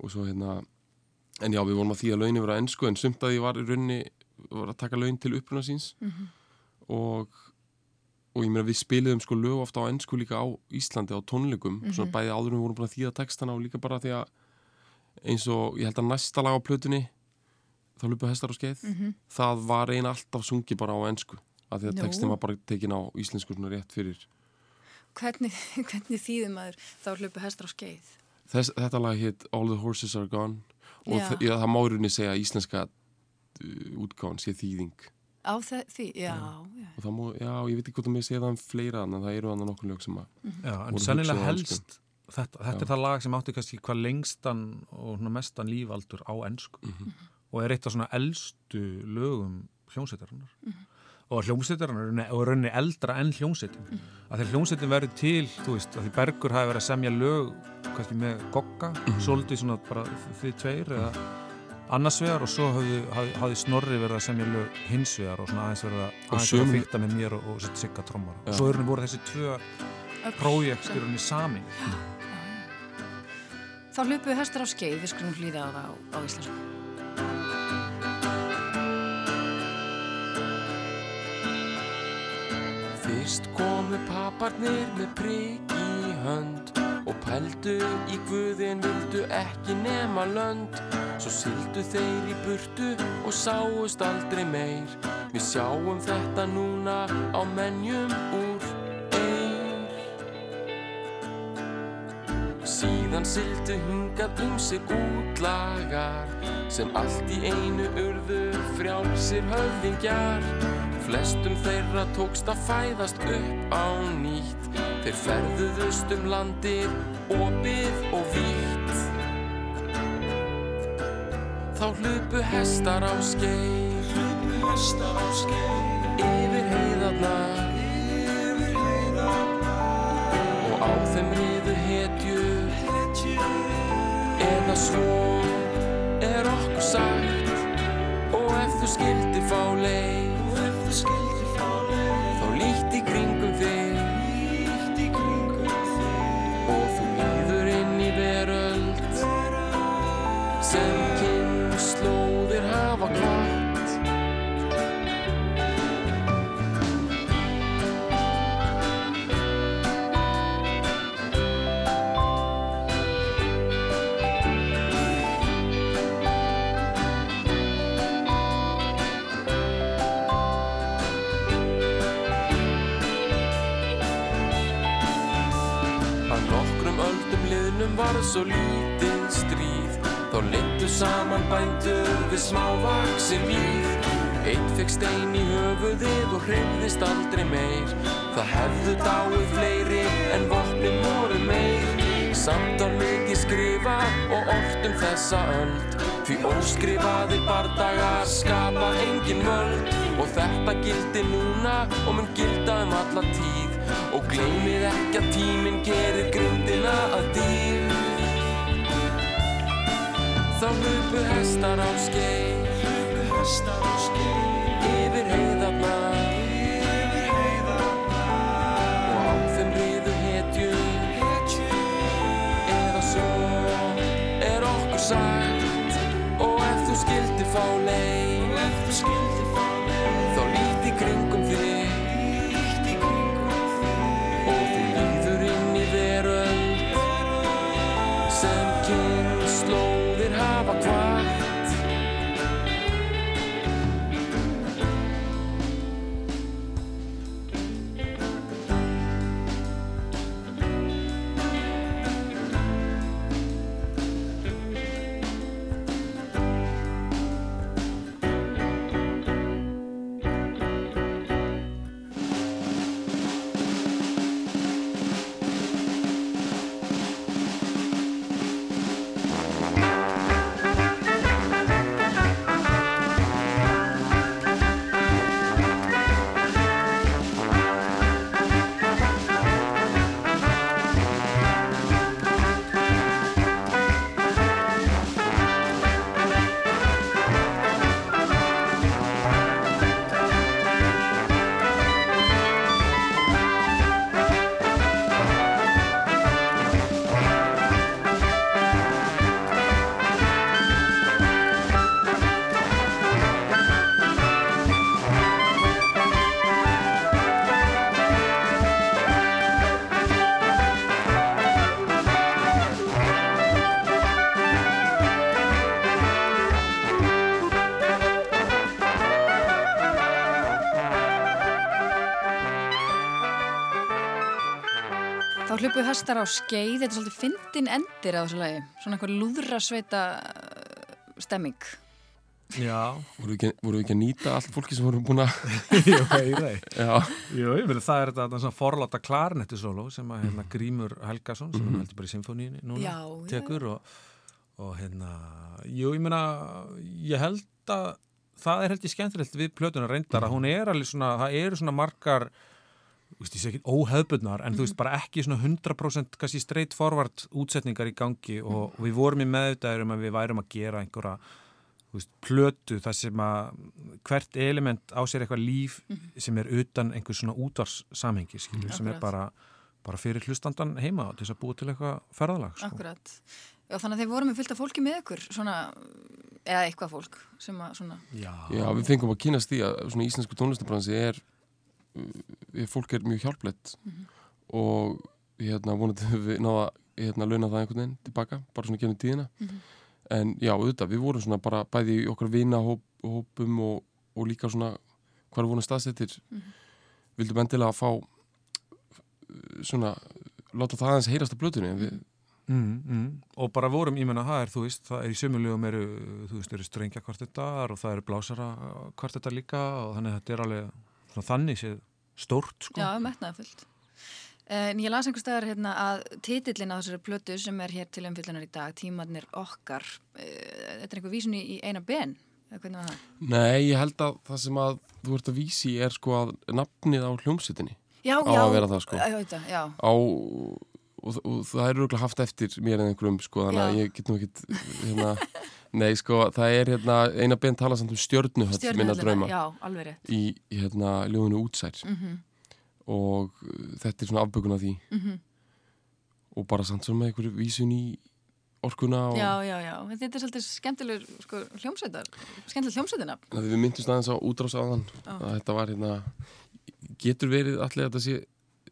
og svo hérna en já við vorum að því að launin vera ennsku en sumt að því var í rauninni var að taka laun til uppruna síns. Og og ég meina við spiliðum sko lög ofta á ennsku líka á Íslandi á tónleikum. Svona bæði áður við vorum búin að þýða textana og líka bara því að eins og ég held að næsta lag á plötunni þá lupu hestar á skeið það var eina alltaf sungi bara á ennsku af því að Nú. textin var bara tekin á íslensku svona rétt fyrir. Hvernig, hvernig þýðum maður þá hlupu hestar á skeið? Þess, þetta lag hétt All the Horses Are Gone. Og Já. já, það má í rauninni segja íslenska uh, útgáðan sé þýðing. Á þe- því, já, já. og það má, já, ég veit ekki hvort að mér segja það um fleira en það eru annað nokkur lög sem að Já, en á helst þetta, þetta er það lag sem átti kannski hvað lengstan og mestan lífaldur á ennsku og er eitt af svona eldstu lögum hljómsveitarinnar. Og hljómsveitarinnar og raunni eldra enn hljómsveitin. Að þegar hljómsveitin verður til þú veist, að því Bergur hafi verið að semja lög kannski með gogga svolítið svona bara þið tveir eða annars vegar og svo hafði Snorri verið að semja lög hins vegar og svona aðeins verið að, aðeins að fyrta með mér og, og sitt sigga trommar Já. og svo er voru þessi tvö prójekt í rauninni samin. Þá hlupu hestar á skeið, við skulum hlýða á það á, á íslensku. Fyrst komu paparnir með prigg í hönd og pældu í guðin vildu ekki nema lönd. Svo sildu þeir í burtu og sáust aldrei meir. Við sjáum þetta núna á menjum úr Síðan sildu hingað um sig útlagar sem allt í einu urðu frjálsir höfðingjar. Flestum þeirra tókst að fæðast upp á nýtt. Þeir ferðuðust um landið, opið og vítt. Þá hlupu hestar á skeið, yfir heiðarnar. Og á þeim riðu hetju, eða svo er okkur sagt. Og ef þú skildi fá leið, þá líkt í kringum var svo lítið stríð. Þá leittu saman bændur við smávaksin víð. Eitt fekk stein í höfuðið og hreyfðist aldrei meir. Það hefðu dáið fleiri en vopnin voru meir. Samt var mikið skrifað og ort um þessa öld. Því óskrifaðir bardagar skapa engin völd. Og þetta gildi núna og mun gilda um alla tíð. Og gleymið ekki að tíminn gerir grundina að dýr Þá hlupu hestar á skeið hlupu hestar á skeið, þetta er svolítið fyndin endir á þessu lagi, svona einhver lúðrasveita uh, stemming. Já, Voru við ekki, voru við ekki að nýta allt fólki sem voru búin að ég veit það. Já, Jú, ég meina það. Er þetta svona forláta klarnettu sóló sem að hérna, Grímur Helgason sem mm heldur bara í symfóníinu núna Já, já, tekur og, og hérna jú, ég meina, ég held að það er held ég skemmtilegt við plötuna reyndar að hún er alveg svona það eru svona margar veist, ég sé ekki óhefbundnar en þú veist bara ekki svona 100% kannski straight forward útsetningar í gangi og, og við vorum í meðvitaður um að við værum að gera einhverja veist, plötu þar sem að hvert element á sér eitthvað líf sem er utan einhver svona útvarssamhengi skilur, sem er bara, bara fyrir hlustandan heima til þess að búa til eitthvað ferðalag sko. Akkurat. Já, þannig að þeir voru með fullt af fólki með ykkur, svona, eða eitthvað fólk sem að svona, Já, já, við fengum að kynast því að svona íslensku tónlistabransi er fólk er mjög hjálplegt og hérna vonandi við náða hérna launa það einhvern veginn tilbaka, bara svona genið tíðina. En já, auðvitað, við vorum svona bara bæði í okkar vinahópum og, og líka svona hvað er voru staðsettir. Vildum endilega að fá svona, láta það aðeins heyrast á blötunni við Mm, mm. Og bara vorum, ég menna, það er, þú veist, það er í sömulegum eru, þú veist, eru strengja kvartettar og það eru blásara kvartettar líka og þannig að þetta er alveg svona þannig séð stórt, sko. Já, metnaði fullt. En ég las einhver staðar hérna að titillin á þessari plötu sem er hér til umfyllunar í dag, tímannir okkar, eh, þetta er einhver vísun í, eina ben, eða hvernig var það? Nei, ég held að það sem að þú ert að vísi er sko að nafnið á hljómsveitinni Já, Á já. að vera það, sko. Já, já, já. á og, og það er auðvitað haft eftir mér en einhverjum sko þannig að Já. ég get nú ekkit hérna, nei sko það er hérna eina ben tala samt um stjörnuhöll minna drauma Já, í hérna ljóðinu útsær Mm og uh, þetta er svona afbökun af því Mhm. og bara samt svona með einhverju vísun í orkuna og Já, já, já. Þetta er svolítið skemmtilegur sko, hljómsveitar, skemmtileg hljómsveitina. við myndumst aðeins á útrás áðan Já. að þetta var hérna getur verið allir að þetta sé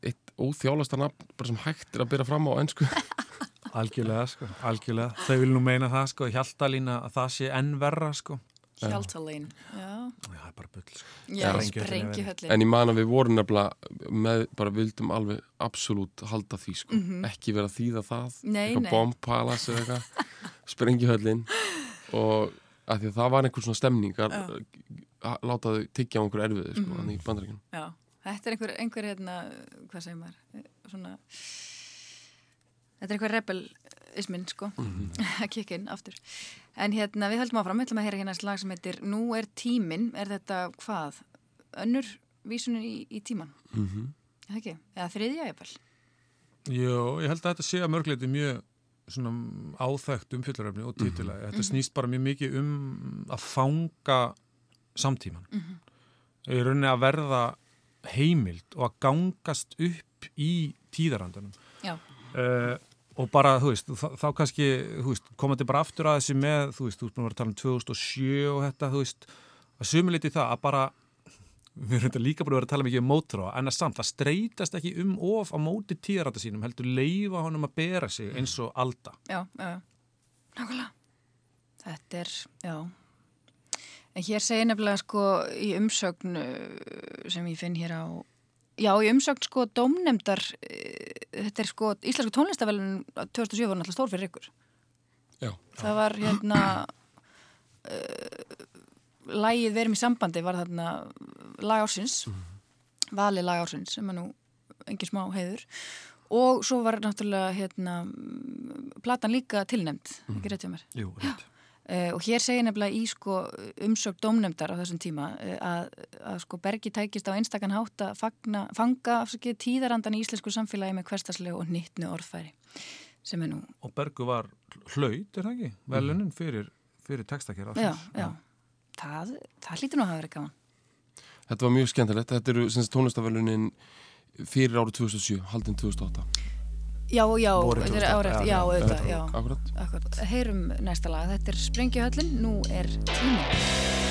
eitt óþjálasta nafn bara sem hægt er að byrja fram á ennsku Algjörlega, sko, algjörlega. Þau vil nú meina það, sko, hjaltalína að það sé enn verra, sko. Hjaltalín. Já, Já, það er bara bull, sko. já er sprengjuhöllin. En ég man að við vorum nefnilega með, bara vildum alveg absolutt halda því sko, ekki vera að þýða það. Nei, eitthvað nei. bombpalas eða eitthvað sprengjuhöllin og að því að það var einhver svona stemning að, láta þau tyggja á einhver erfiði sko, mm í bandaríkjunum. Já, þetta er einhver, einhver hérna, hvað segir maður, svona, þetta er einhver rebelismin, sko, að kikka inn aftur. En hérna, við höldum áfram, við ætlum að heyra hérna eins lag sem heitir Nú er tíminn, er þetta hvað? Önnur vísunin í, í tíman, Mm -hmm. er það ekki? Eða þriðja, jafnvel? Jó, ég held að þetta sé að mörgleiti mjög svona áþægt umfyllaröfni og titila. Þetta snýst bara mjög mikið um að fanga samtíman. Í rauninni að verða heimild og að gangast upp í tíðarandanum. Já, Uh, og bara, þú veist, þá, kannski, þú veist, komandi bara aftur að þessi með, þú veist, þú veist, að vera að tala um 2007 og þetta, þú veist, að sumuliti það að bara, við erum þetta líka búin að vera að tala mikið um mótróa, en að samt, að streytast ekki um of á móti tíðaranda sínum, heldur leifa honum að bera sig eins og alda. já, já. Nákvæmlega. Þetta er, já. En hér segir nefnilega sko í umsögn uh, sem ég finn hér á, já í umsögn sko dómnemdar, uh, þetta er sko Íslensku tónlistavelun 2007 var náttúrulega stór fyrir ykkur. Já. Það var hérna, uh, lægið Verum í sambandi var þarna lag ársins, vali lag ársins sem er nú engin smá heiður og svo var náttúrulega hérna, platan líka tilnæmt, ekki rétt hjá mér. Jú, rétt. Uh, og hér segir nefnilega í sko, umsögn dómnefndar á þessum tíma uh, að, að sko, Bergi tækist á einstakann hátt að fagna, fanga afsakið, tíðarandan í íslensku samfélagi með hverstaslegu og nýttnu orðfæri sem er nú, Og Bergu var hlaut, er það ekki? Velunin fyrir, fyrir textakera. já, já. Það, það hlýtur nú að hafa verið gaman. Þetta var mjög skemmtilegt, þetta eru tónlistavelunin fyrir árið 2007, haldin 2008 Já, já, þetta er 2008, árið, já, auðvitað, já, Akkurat. Heyrum næsta lag, þetta er Sprengjuhöllin, nú er tími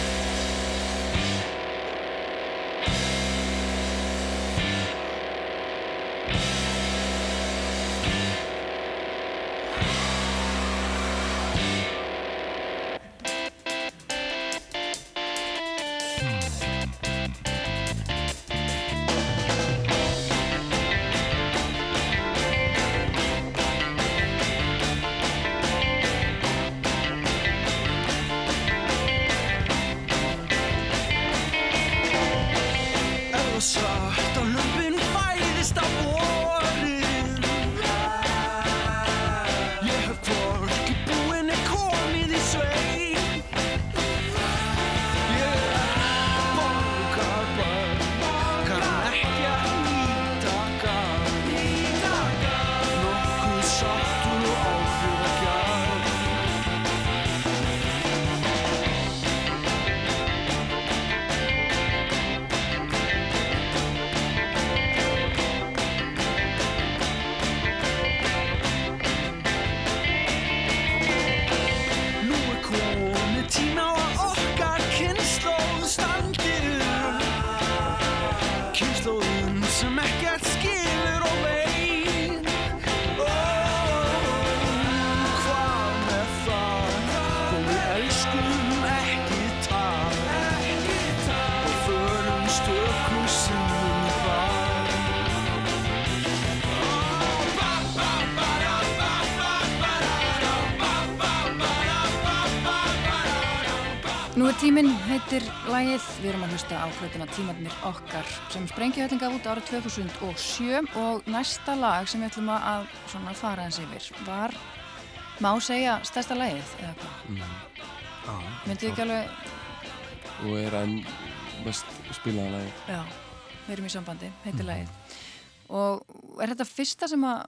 hlusta á hlutuna tímannir okkar sem sprengihöllin gaf út ára 2007 og næsta lag sem við ætlum að svona fara eins yfir var, má segja, stærsta lægið eða hvað? Mm. Myndið ekki alveg, og er enn mest spilaða lagi já, við erum í sambandi, heitir lægið. Og er þetta fyrsta sem að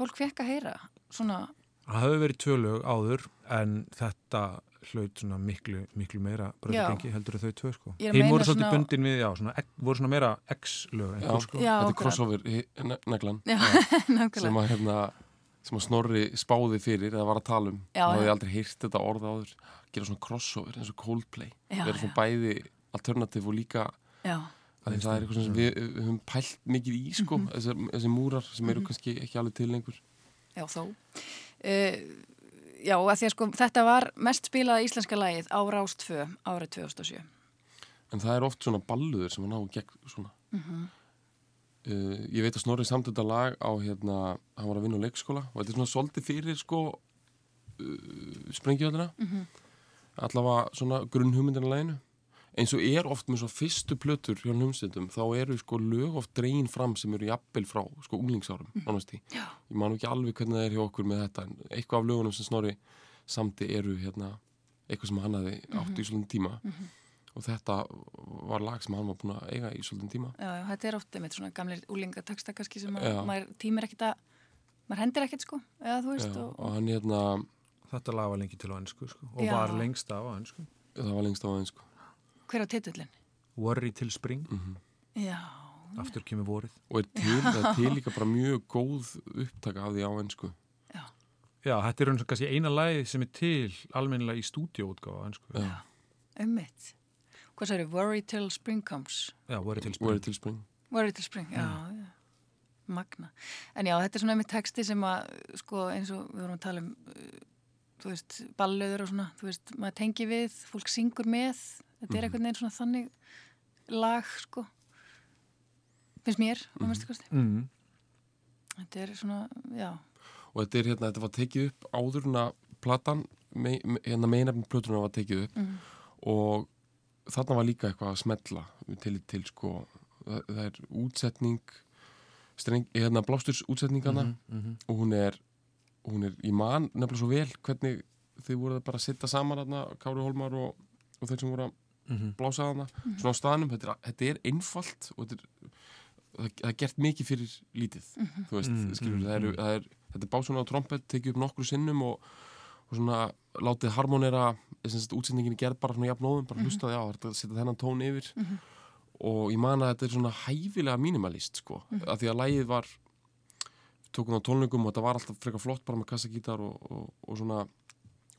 fólk fekk að heyra? Svona, Það hefur verið tvö lög áður en þetta hlaut svona miklu, miklu meira bröðgengi heldur en þau tvö sko. Hinn voru svolítið svona- bundin við, já, svona, egg- voru svona meira X-lög en þú sko. Já, þetta er crossover neglan. Sem að, hérna, sem að Snorri spáði fyrir eða var að tala um. Og hafði já. aldrei heyrt þetta orð áður. Gera svona crossover eins og Coldplay. Vera svona bæði alternativ og líka Já, að það er eitthvað sem við, við höfum pælt mikið í sko, Mhm. þessi, þessi múrar sem eru kannski ekki alveg til lengur. Já, þó. Uh, já, að að sko, þetta var mest spilaða íslenska lægið á Rást 2 árið 2007. en það er oft svona balluður sem að ná í gegn svona Mhm. uh, ég veit að Snorri samt þetta lag á hérna, hann var að vinna á leikskóla og þetta er svona svolítið fyrir sko uh, sprengjöðuna Mhm. allavega svona grunnhugmyndina læginu eins og er oft með svo fyrstu plötur hjá hlumstundum þá eru sko lög oft dregin fram sem eru jafnvel frá sko unglingsárum. Já. ég man ekki alveg hvernig það er hjá okkur með þetta en eitthvað af lögunum sem Snorri samti eru hérna eitthvað sem hann hafði átt í svolítið tíma og þetta var lag sem hann var búin að eiga í svolítið tíma Já, já, þetta er oft einmitt svona gamlir úlingateksta kannski sem að maður tímir ekkit að, maður hendir ekkit sko, eða þú veist, Já, og, og hann hérna Þetta lag var lengi til á ennsku sko, og Já. var lengst af á ennsku. það var lengst á aðeins sko. Hver á titullin? Worry till spring, Já, aftur kemur vorið. og er til, það er til líka bara mjög góð upptaka af því á ennsku já, Já, þetta er eins og kannski eina lagið sem er til almennilega í stúdíóutgáfa á ennsku. Já. ummitt. Hvað sagði, worry till spring comes? Já, Worry till og spring. er til spring Worry till spring, já, já. Magna. En já, þetta er svona einmitt texti sem að, sko, eins og við vorum að tala um, uh, þú veist, ballöður og svona, þú veist, maður tengi við, fólk syngur með, þetta er einhvern veginn svona þannig lag, sko, finnst mér, á mérstu kosti. Mm. Þetta er svona, já, og þetta er hérna, þetta var tekið upp áður en að platan, me, me, hérna meinafn plötuna var tekið upp Mhm. og þarna var líka eitthvað að smetla til, til sko það, það er útsetning streng, hérna blásturs útsetningana Mhm. og hún er, hún er í mann nefnilega svo vel hvernig þið voruð bara að sitta saman þarna, Kári Holmar og, og þeir sem voru að Mhm. blása þarna. Svona á staðnum, þetta er, þetta er einfalt og þetta er, það, það er gert mikið fyrir lítið, þú veist Mm, skilur, mm, það er, það er, þetta er básuna á trompet tekið upp nokkru sinnum og, og svona látið harmonera útsendingin er gerð bara svona jafnóðum bara hlustaði á, þetta setja þennan tón yfir. Og ég man að þetta er svona hæfilega mínimalist sko, af því að lægið var það á tónleikum og þetta var alltaf frekar flott bara með kassagítar og, og, og svona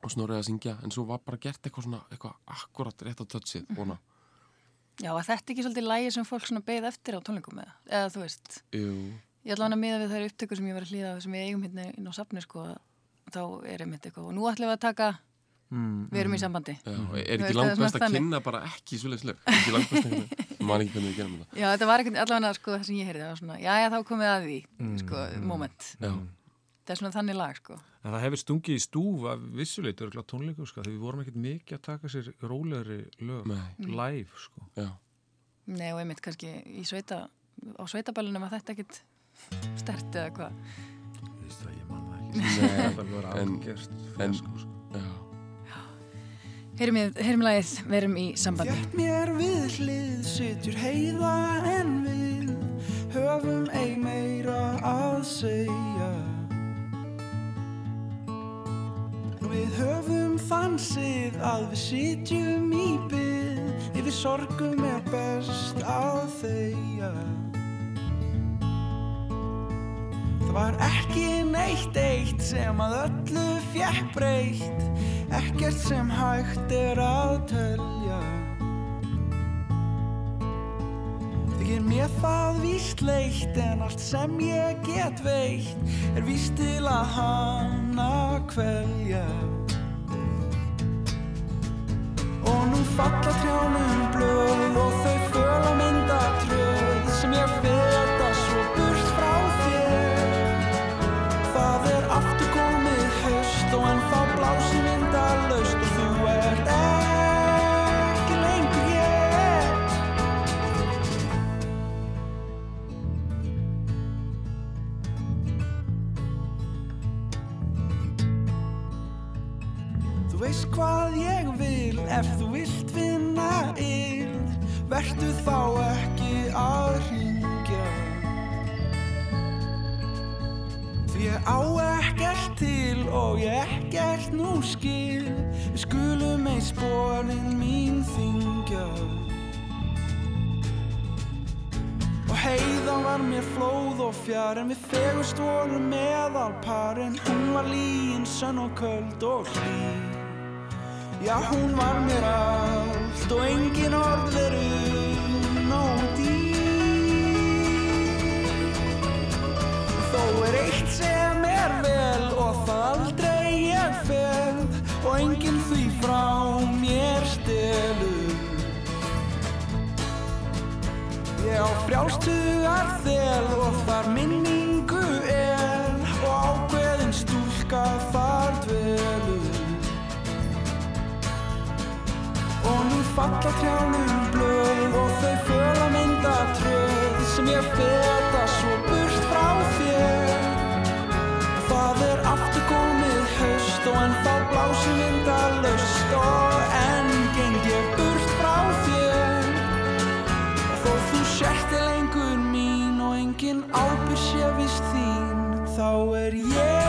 og snorrið að syngja, en svo var bara gert eitthvað svona, eitthvað akkurat rétt á touchið mm já, að þetta ekki svolítið lægi sem fólk svona beið eftir á tónleikum með, eða þú veist, Jú, ég ætla hann að miða við þær upptökur sem ég var að hlýða sem við eigum hérna inn á safni, sko, þá er einmitt eitthvað, og nú ætlum við að taka, Mm. við erum í sambandi. já, er Þú ekki langt er best að þannig. kynna bara ekki svoleiðisleg, ekki langt best að kynna ég man ekki hvernig við gerum þetta. Já, þetta var ekkert allavega sko það sem ég heyrði, það var svona, já, já, þá komið að því, sko, moment. Já, Það er svona þannig lag, sko. En það hefur stungið í stúf að vissuleit örgulega tónleikum sko, því við vorum ekkert mikið að taka sér rólegri lög Nei. live sko. já, Nei, og einmitt kannski í sveita, á sveitaballunum var þetta ekkert stert eða hvað. Þú veist það, ég man það ekki. Nei, Þetta var en- algjörst en- fjasko sko. já Heyrum við, heyrum lagið, við erum í sambandi. Fjett mér við hlið sitjur heiða en við höfum ei meira að segja Við höfum þansið að við sitjum í byð Yfir sorgum er best að þeia Það var ekki neitt eitt sem að öllu fjekk breytt. Ekkert sem hægt er að telja. Þykir mér það víst leitt En allt sem ég get veitt Er víst til að hana kvelja. Og nú falla trjánum blöð Vertu þá ekki að ringja Því ég á ekkert til og ég ekkert nú skil. Við skulum ei spórin mín þingja Og heiðan var mér flóð og fjær En við fegust vorum meðalpar En hún var líin, sönn og köld og hlý Já, hún var mér allt Og engin orð veru nóg dýr. Þó er eitt sem er vel Og það aldrei ég fel Og engin því frá mér stelur. Ég á frjálstugar þel og þar minningu er og ákveðin stúlka þar Nú falla trjánum blöð og þau föla mynda tröð sem ég feta svo burt frá þér. Það er aftur komið haust og enn þá blási vindalöst og enn geng ég burt frá þér. Þó þú sért er lengur mín og engin ábyrg sé vist þín Þá er ég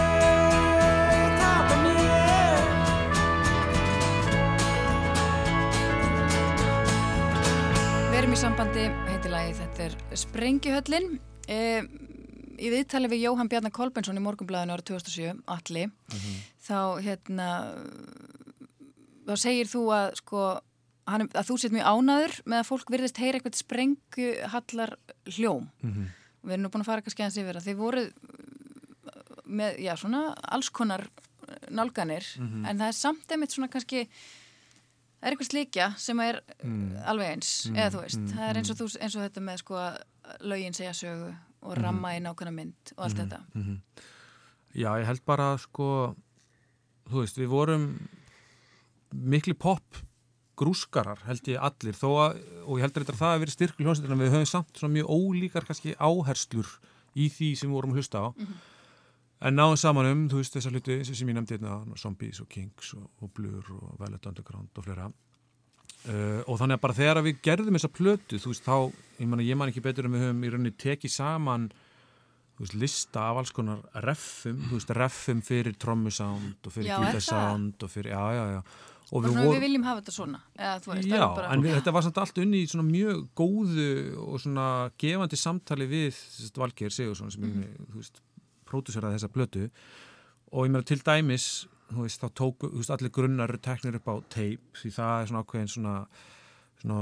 sambandi, heitir lagi, þetta er Sprengjuhöllin. E, í viðtali við Jóhann Bjarnar Kolbensson í Morgunblæðinu ára 2007, Alli, þá hérna, þá segir þú að sko, hann, að þú sett mjög ánaður með að fólk virðist heyra eitthvað sprengjuhallar hljóm. Við erum nú búin að fara kannski aðeins yfir að þið voru með, já, svona alls konar nálganir, en það er samt einmitt svona kannski Það er eitthvað slíkja sem er mm. alveg eins, eða þú veist, það er eins og, þú, eins og þetta með sko að lögin segja sögu og ramma í nákvæmna mynd og allt þetta. Já, ég held bara sko, þú veist, við vorum mikli pop grúskarar held ég allir. Þó að, og ég heldur þetta að það að vera styrkul hljómsveitina við höfum samt svona mjög ólíkar kannski áherslur í því sem við vorum að hlusta á en náðum saman um, þú veist, þessar hluti sem ég nefndi hérna, Zombies og Kings og, og Blur og Velvet Underground og fleira. Uh, og þannig að bara þegar við gerðum þessa plötu, þú veist, þá ég man, ég man ekki betur en við höfum í rauninni tekið saman þú veist, lista af alls konar reffum, þú veist, reffum fyrir trommusound og fyrir gítarsound og fyrir, já, já, já. Og við vorum við viljum hafa þetta svona, eða veist, Já, bara... en við, þetta var samt allt unni í svona mjög góðu og svona gefandi samtali við Valgeir Sigursson sem Mhm. er, þú veist, próduseraði þessa plötu. Og ég meira til dæmis þú veist, þá tóku, þú veist, allir grunnar teknir upp á tape því það er svona ákveðin svona, svona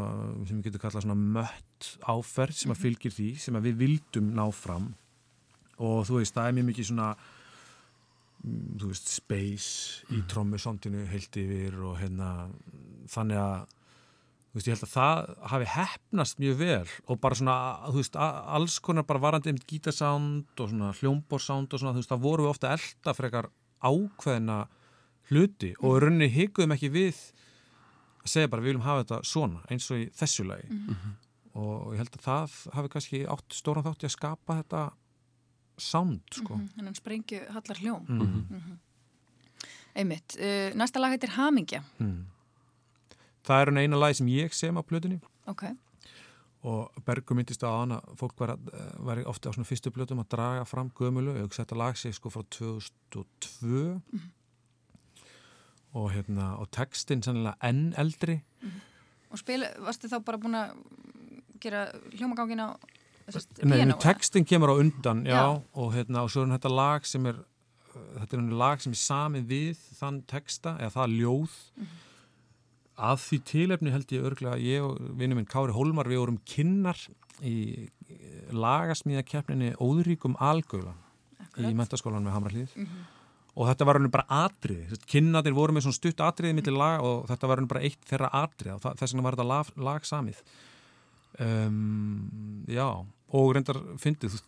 sem við getum kallað svona mött áferð sem Mhm. að fylgir því sem að við vildum ná fram. Og þú veist, það er mjög mikið svona mm, þú veist, space í trommusondinu heilt yfir og hérna þannig að þú veist, ég held að það hafi hefnast mjög vel og bara svona, þú veist, alls konar bara varandi um gítasound og svona hljómborsound og svona, þú veist, það voru við ofta elda frekar ákveðina hluti og í rauninni hikuðum ekki við að segja bara við viljum hafa þetta svona eins og í þessu lagi og ég held að það hafi kannski átt stóran þátt í að skapa þetta sound, sko En hann sprengju hallar hljóm. Mhm. Einmitt. Uh, næsta lag heitir Hamingja. Mm. Það er eina lagi sem ég sem á plötunni. Ok. og Bergur myndist á hana fólk var, var ofta á svona fyrstu plötum að draga fram gömulu, hugsa þetta lag sig sko frá 2002 og hérna og textin sannilega enn eldri. Og spil, varstu þá bara búin að gera hljómagangin á þessast Nei, textin kemur á undan, já, Já. og hérna og svo er þetta lag sem er uh, þetta er lag sem er samið við þann texta, eða það ljóð að því tilefni held ég örglega að ég og vinnu minn Kári Hólmar við vorum kinnar í lagasmíðakeppninni Óðuríkum Algöla í mentaskólan með Hamrallíð og þetta var hann bara atrið kinnadir voru með svona stutt atriði millir lag og þetta var hann bara eitt þeirra atrið og þess vegna var þetta lag, lag samið um, já og reyndar fyndið,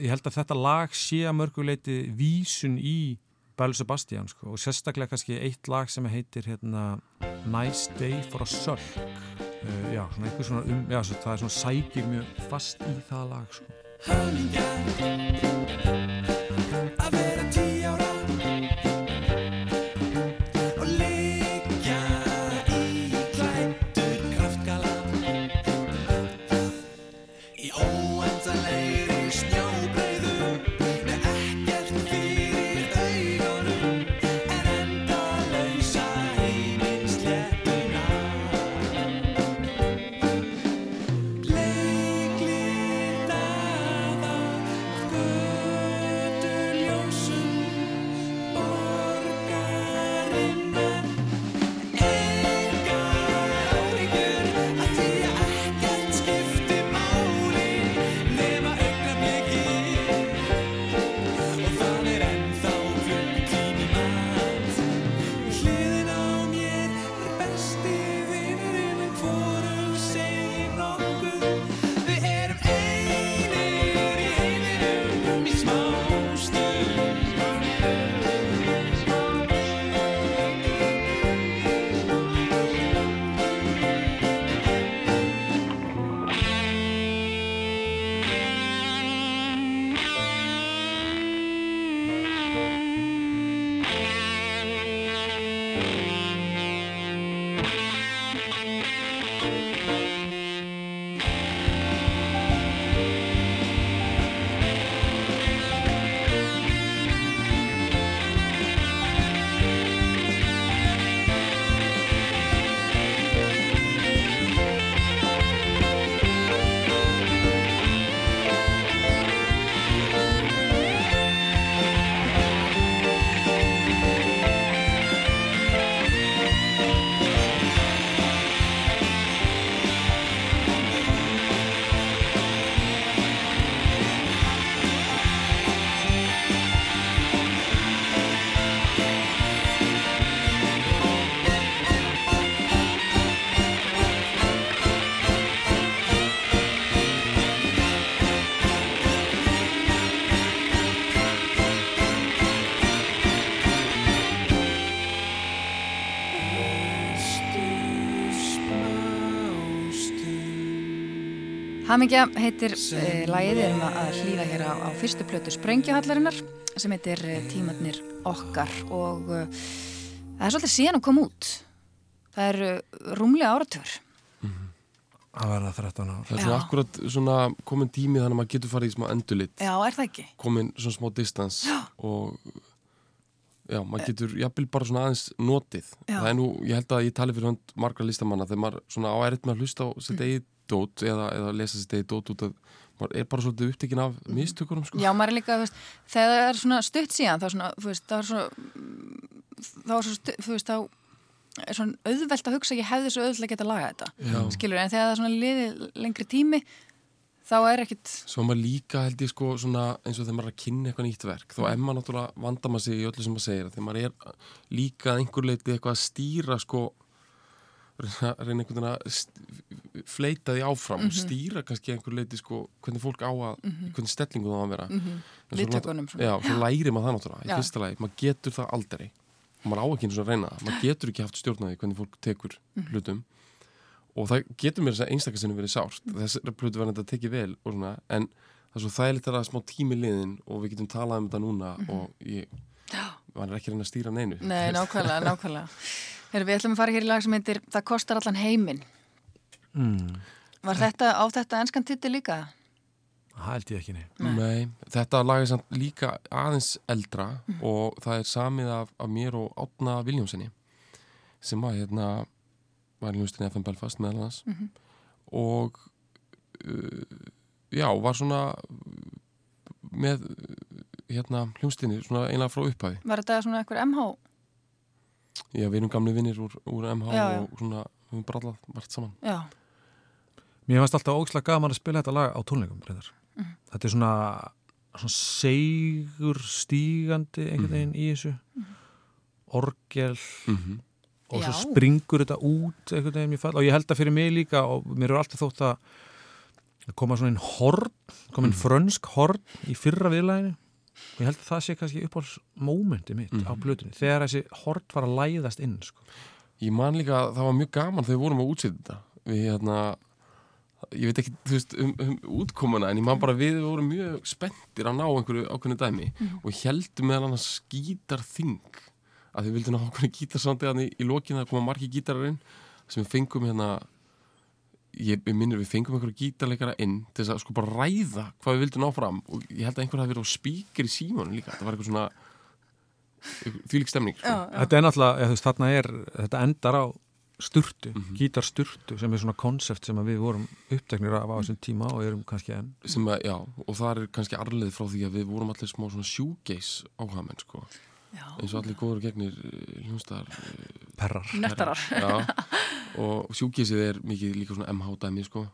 ég held að þetta lag sé að mörguleiti vísun í Bæl Sebastian sko, og sérstaklega kannski eitt lag sem heitir hérna, Nice Day for a Sulk uh, já, svona einhver svona um, já, svo, það er svona sækir mjög fast í það lag sko. Hamingja heitir uh, lagið, við erum að hlýða hér á, á fyrstu plötu Sprengjuhallarinnar sem heitir uh, Tímatnir okkar og uh, það er svolítið síðan að koma út. Það er uh, rúmlega áratur. að verða 13 ár Það er Já. svona akkurat svona komin tími þannig að maður getur farið í smá endulit Já, er það ekki? komin svona smá distans og já, maður getur jafnvel bara svona aðeins notið Já. það er nú, ég held að ég tali fyrir hönd margra listamanna þegar maður svona á með að hlusta á sitt eigið dót eða, eða lesa sitt eigið dót út að maður er bara svolítið upptekinn af mistökurum sko. Já, maður er líka, þú veist, þegar það er svona stutt síðan, þá er svona, þú veist, þá er svona, þá er svona þú veist, þá er svona auðvelt að hugsa, ég hefði svo auðvelt að geta lagað þetta, Já. skilur, en þegar það er svona liðið lengri tími, þá er ekkit, Svo maður líka held ég sko svona eins og þegar maður er að kynna eitthvað nýtt verk þá er maður náttúrulega vandar maður sig í öllu sem maður segir þegar maður er líka að einhver leiti eitthvað að stýra sko reyna, reyna einhvern veginn að fleita því áfram og stýra kannski einhver leiti sko hvernig fólk á að hvernig stellingu það á að vera. Mm -hmm. Viðtökunum svona. Já, svo læri maður það náttúrulega í fyrsta lagi, maður getur það aldrei. Og maður á ekki eins og að reyna það. Maður getur ekki haft stjórnaði hvernig fólk tekur hlutum. Og það getur mér þess að einstakastinu verið sárt. Þess er plötu verið að tekið vel og svona, en það er svo þægilegt að það er smá tími liðin og við getum talað um þetta núna og ég nei. Heru, við ætlum að fara hér í lag sem heitir Það kostar allan heiminn. mm. Var þetta á þetta enskan titil líka? ég ekki nei Nei, þetta lag er samt líka aðeins eldra og það er samið af, af mér og Átna Viljómsinni sem var hérna var í hljómsdynni FM Belfast meðal hans og uh, já, var svona með hérna hljómsdynni svona einlega frá upphæði Var þetta svona eitthvað MH? Já, við erum gamli vinnir úr, úr MH Já, já. og svona, við höfum brallað margt saman. Já, Mér fannst alltaf ógislega gaman að spila þetta lag á tónleikum reyndar. Þetta er svona, svona segur stígandi einhvern veginn í þessu. Orgel. Mm og svo Já. springur þetta út einhvern veginn mjög fall og ég held að fyrir mig líka og mér er alltaf þótt að koma svona einn horn koma einn frönsk horn í fyrra viðlæginu og ég held að það sé kannski uppáhalds mómenti mitt á blötunni þegar þessi horn var að læðast inn sko. Ég man líka að það var mjög gaman þegar við vorum að útsetja þetta. Við hérna ég veit ekki, þú veist, um, um útkomuna en ég man bara að við vorum mjög spenntir að ná einhverju ákveðinu dæmi og heldum meðal annars gítarþing að við vildum ná ákveðinu gítarsandi hann í, í lokinu að koma margi gítararinn sem við fengum hérna ég, ég minnir við fengum einhverju gítarleikara inn til þess að sko bara ræða hvað við vildum ná fram og ég held að einhver hafi verið á spíkir í símanu líka, það var eitthvað svona þvílík stemning sko. þetta er náttúrulega, þú veist, þarna er þetta endar á sturtu, gítarsturtu sem er svona konsept sem að við vorum uppteknir af á þessum tíma og erum kannski enn. Sem að, já, og það er kannski arleið frá því að við vorum allir smá svona sjúgeis áhagamenn, sko, já. eins og allir góður gegnir hljónstar perrar. Nöttarar. já, og sjúgeisið er mikið líka svona MH-dæmi, sko.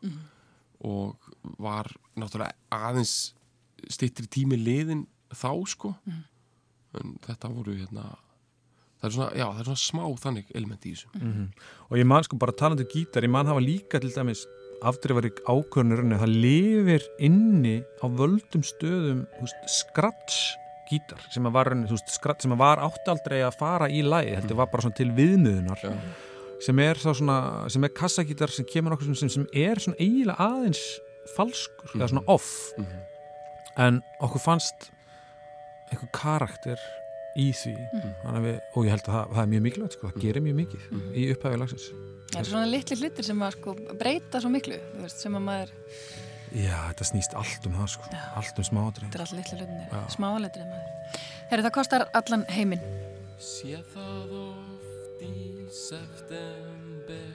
Og var náttúrulega aðeins styttri tími liðin þá, sko. En þetta voru hérna það er svona, já, það er svona smá þannig element í þessu. Og ég man sko bara talandi um gítar ég man hafa líka til dæmis afdrifari ákvörnurinn það lifir inni á völdum stöðum scratch gítar sem að var, þú veist, scratch, sem að var áttaldrei að fara í lagi, þetta var bara svona til viðmiðunar. Já. sem er þá svona, sem er kassagítar sem kemur okkur sem, sem er svona eiginlega aðeins falskur, eða svona off. En okkur fannst einhver karakter í því. Mm. við, og ég held að það, það er mjög mikilvægt sko, það gerir mjög mikið í upphæfi lagsins. Það er svona litli hlutir sem að sko breyta svo miklu, sem að maður, Já, þetta snýst allt um það sko, allt um smáadrið þetta er allir litli hlutinir, Já. smáletrið maður. Herru, það kostar allan heiminn. Sé það oft í september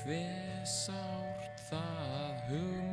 Hver sárt það hugminn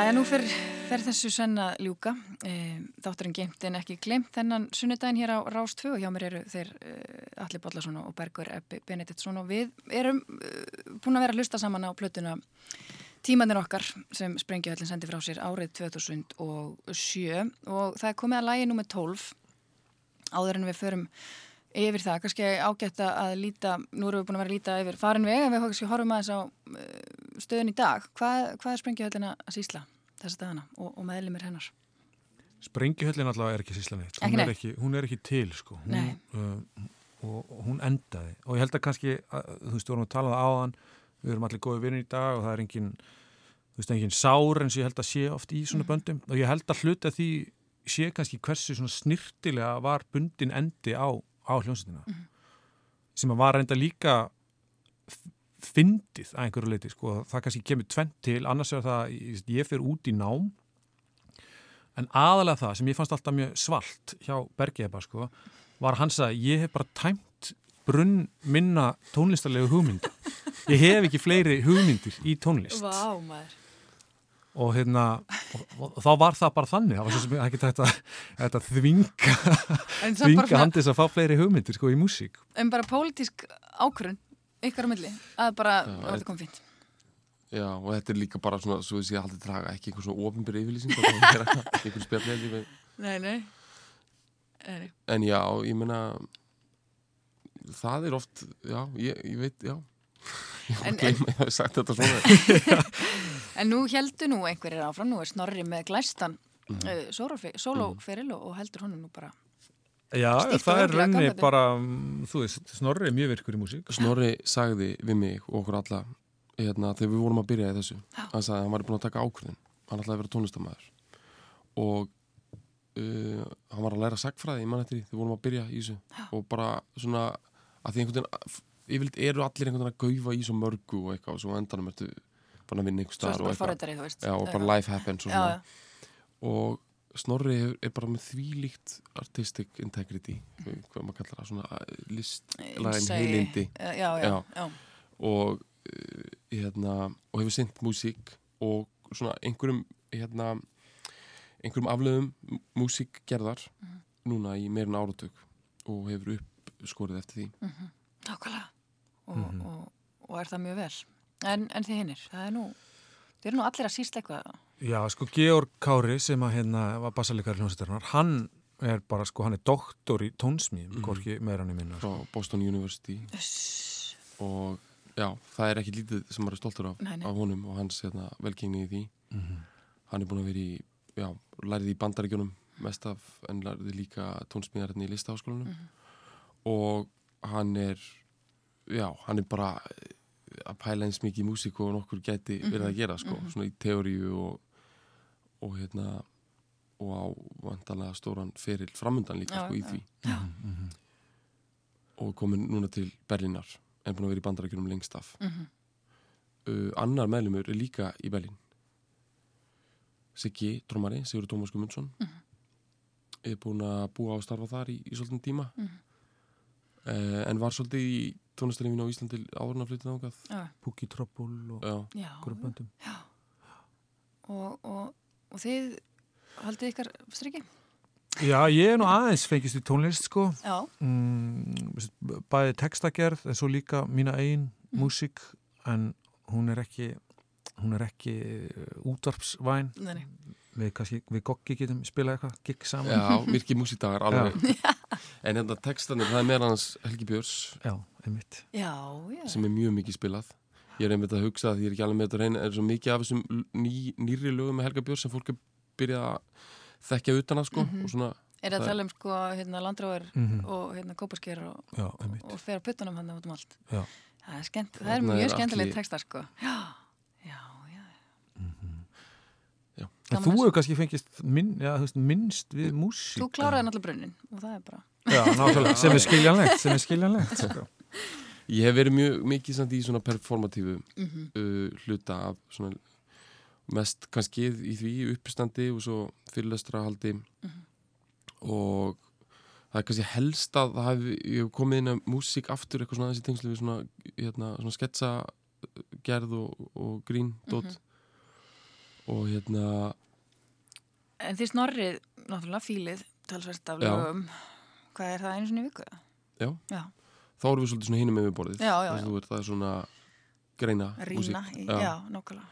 Já, já, nú fer þessu senna ljúka. E, Þátturinn geimt en ekki glemt. Þennan sunnudaginn hér á Rástfjö og hjá mér eru þeir e, Alli Bollarsson og Bergur Ebbi Benediktsson og við erum e, búin að vera að lusta saman á plötuna Tímanir okkar sem Sprengjöðlinn sendi frá sér árið 2007 og það er komið að lægi nummi 12 áður en við förum yfir það, kannski ágætt að líta, nú erum við búin að vera að líta yfir farin veg en við kannski horfum aðeins á uh, stöðun í dag. Hvað, hvað er Sprengjuhöllin að sísla þessa dagana og, og meðlumir hennar? Sprengjuhöllin allavega er ekki sísla neitt. Hún, er ekki, hún er ekki til, sko. Hún, uh, og, og hún endaði. Og ég held að kannski, að, þú veist, við vorum að tala um það áðan, við erum allir góði vinnir í dag og það er engin, þú veist, engin sár eins og ég held að sé oft í svona böndum. Og ég held að hluta því sé kannski hversu svona snirtilega var bundin endi á, á hljómsveitina. Mhm. Sem að var enda líka fyndið að einhverju leiti, sko. Það kannski kemur tvent til, annars er það, ég, fer út í nám En aðalega það sem ég fannst alltaf mjög svalt hjá Bergeeba sko, var hans að ég hef bara tæmt brunn minna tónlistarlegu hugmynda. Ég hef ekki fleiri hugmyndir í tónlist. Vá, maður. Og hérna, og, og, og þá var það bara þannig. Það var svo sem ég ekki tætt að, þvinga, En samt bara þvinga handis að fá fleiri hugmyndir sko í músík. en bara pólitísk ákvörun ykkar á milli, að bara, þetta kom fínt. Já, og þetta er líka bara svona, svo að ég haldið draga ekki einhver svona ofinbyrði yfirlýsing bara að gera einhver spjallið við Nei, nei. nei. En já, ég meina það er oft, já, ég, ég veit, já ég En- gleyma, ég hef sagt þetta svona En nú heldur nú einhverjir áfram, nú er Snorri með glæstan Mhm. mm. sólóferil og, og heldur honum nú bara. Já, það er raunni bara, mm, þú veist, Snorri er mjög virkur í músík. Snorri sagði við mig og okkur alla hérna, þegar við vorum að byrja í þessu hann sagði að hann var búin að taka ákvörðin hann ætlaði að vera tónlistamæður og uh, hann var að læra sagfræði í mann eftir því þegar við vorum að byrja í þessu Já. og bara svona að því einhvern veginn yfirleitt eru allir einhvern veginn að gaufa í svo mörgu og eitthvað og svo endanum ertu bara að vinna einhver er þetta og eitthvað. Já, og bara life happens og Já, svona já. og Snorri er, er bara með þvílíkt artistic integrity hvað maður kallar það, svona listlægin Innsæi. heilindi Já, já, já. Já. já. og uh, hérna, og hefur sinnt músík og svona einhverjum hérna, einhverjum aflöðum músíkgerðar Mhm. núna í meirin áratug og hefur uppskorið eftir því Nákvæmlega. Og, og, og er það mjög vel. En, en þið hinnir, það er nú, þið eru nú allir að síst eitthvað. Já, sko, Georg Kári sem að hérna var bassalikar hljómsveitarinnar, hann er bara, sko, hann er doktor í tónsmíðum, Mhm. hvorki meira hann í minna. frá Sko. Boston University Uss. og já, það er ekki lítið sem maður er stoltur af, af honum og hans hérna, velgengni í því Mhm. hann er búin að vera í, já, lærið í bandaríkjunum mest af, en lærið líka tónsmíðar hérna í listaháskólanum Mhm. og hann er já, hann er bara að pæla eins mikið í músík og nokkur gæti verið að gera, sko, svona í teóriu og, og hérna og á vantanlega stóran feril framundan líka, Já, sko, í því Mhm. og komin núna til Berlínar en búin að vera í bandarækjunum lengst af Mhm. uh, annar meðlumur er líka í Berlín Siggi, trómari, Sigur Tómas Gumundsson Mhm. er búin að búa á starfa þar í, í svolítinn tíma Mhm. Uh, en var svolítið í tónlistarlífinu á Íslandi áðurna flyttið ángað Já, Pukki Troppul og Já, já. grömböndum. Og, og, og þið haldið ykkar strikki? Já, ég er nú aðeins fengist í tónlist, sko. Já. Mm, bæði textagerð en svo líka mína eigin músík, en hún er ekki, hún er ekki uh, útvarpsvæn. Nei. Við, kannski, við goggi getum spilað eitthvað, gigg saman. já virkið músíkdagar alveg en hérna textanir, það er meðan hans Helgi Björns Já, einmitt. Já, já. sem er mjög mikið spilað ég er einmitt að hugsa að ég er ekki alveg með þetta hreinu er svo mikið af þessum ný, nýri lögum með Helga Björns sem fólk er byrjað að þekkja utan að sko og svona, Er það að tala um sko hérna landráður Mhm. og hérna kópasker og, og fer að puttunum hann út um allt. Já. Það er, skemmt, það er mjög skemmtilegt Atli- textar sko. Já. já En Gaman þú hefur kannski fengist minn, já, veist, minnst við músík. Þú kláraði náttúrulega brunnin og það er bara... Já, sem er skiljanlegt, sem er skiljanlegt. Sko. ég hef verið mjög mikið samt í svona performatífu Mhm. uh, hluta af svona mest kannski í því uppstandi og svo fyrirlestrahaldi Mhm. og það er kannski helst að það hef, ég hef komið inn að músík aftur eitthvað svona þessi tengslu við svona, hérna, svona sketsa gerð og, og grín dót Mhm. og hérna En þið snorrið náttúrulega fílið talsvert af lögum. Hvað er það einu sinni í viku? Já. Já, þá erum við svolítið svona hinum með borðið Já, já, ert, það er svona greina músík Í, Já. nákvæmlega.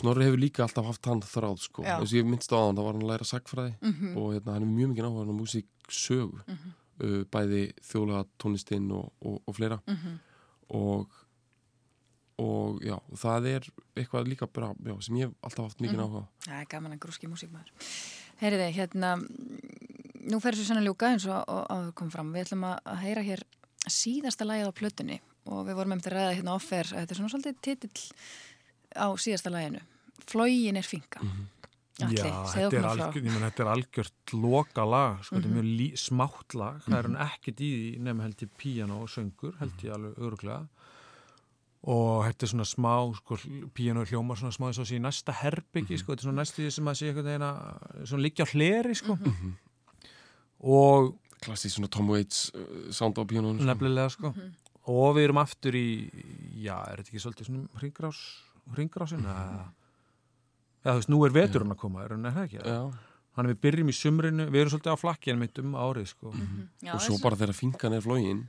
Snorri hefur líka alltaf haft hann þráð sko, eins og ég minnst á hann þá var hann að læra sagfræði Mhm. og hérna, hann er mjög mikið áhuga á músíksögu Mhm. uh, bæði þjóðlega tónlistinn og, og, og fleira Mhm. og og já, það er eitthvað líka bara, já, sem ég hef alltaf haft mikið Mhm. áhuga á. Það er gaman að grúski músíkmaður. Heyriði, hérna, nú fer þessu sennan ljúka eins og og áður kom fram. Við ætlum að að heyra hér síðasta lagið á plötunni og við vorum eftir að ræða hérna offer. Þetta er svona svolítið titill á síðasta laginu. Flógin er finka. Atli, Já, segðu þetta er, algjör, menn, þetta er algjört loka lag, sko, þetta er Mhm. mjög lí, smátt lag, það er hann ekkert í því nefn held ég píano og söngur, held ég alveg öruglega og þetta er svona smá, sko, píano hljómar svona smá eins og sé í næsta herbyggi, sko, þetta er svona næstu því sem að sé eitthvað þeina, svona liggja á hleri, sko Mhm. og Klassísk svona Tom Waits uh, sound á píanónu. sko. nefnilega, sko Mhm. og við erum aftur í, já, er þetta ekki svolítið svona hringrás, hringrásin, eða Já, þú veist, nú er veturinn að koma, er hann er það ekki? Já, Þannig við byrjum í sumrinu, við erum svolítið á flakki en mitt um árið, sko. Já, og svo bara þegar finkan er flógin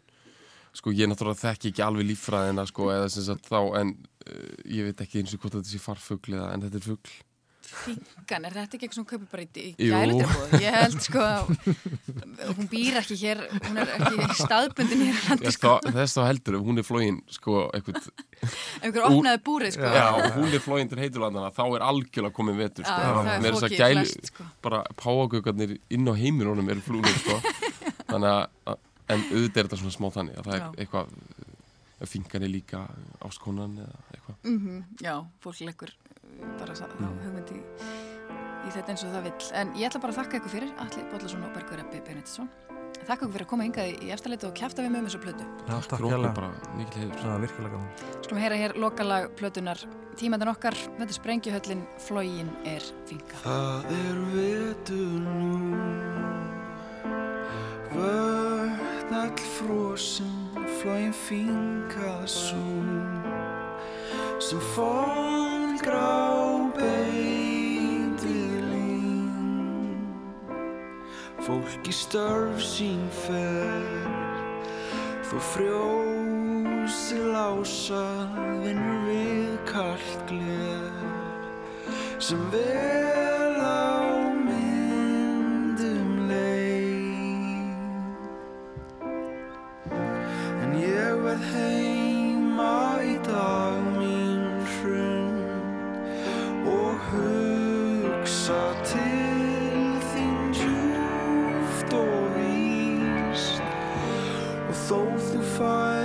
sko ég náttúrulega þekki ekki alveg líffræðina sko eða sem sagt þá en uh, ég veit ekki eins og hvort þetta sé farfugl eða en þetta er fugl Finkan, er þetta ekki eitthvað sem hún kaupir bara í, í Jú. gælutribúð? Ég held sko hún býr ekki hér, hún er ekki staðbundin hér landi sko. þá, þess þá heldur hún er flógin sko eitthvað, Einhver opnaði búrið sko. já, hún er flógin til heiturlandana þá er algjörlega komin vetur sko. Já, það er fókið flest sko. bara páagöggarnir inn á heimilunum eru flúnir sko. þannig að en auðvitað er þetta svona smá þannig að það Já. er eitthvað ef finkan er líka ástkonan eða eitthvað Mm Já, fólk leggur uh, bara sá, þá hugmyndi í, í þetta eins og það vill. En ég ætla bara að þakka ykkur fyrir, Alli Bollarsson og Bergur Eppi Benediktsson. Þakka ykkur fyrir að koma hingað í, eftirleiti og kjæfta við með um þessu plötu. Já, takk hérlega. bara mikil heiður Það er virkilega gaman. Skulum heyra hér lokalag plötunar Tímandan okkar, þetta er Sprengjuhöllin, Flógin er finka. Það er vetur nú Vörn all frosin Flóin finka svo Sem fólgrá beitilín Fólk í störf sín fer Þó frjósi lása Vinnur við kallt gler sem vel heima í dag mín hrund. Og hugsa til þín djúft og víst. Og þó þú færir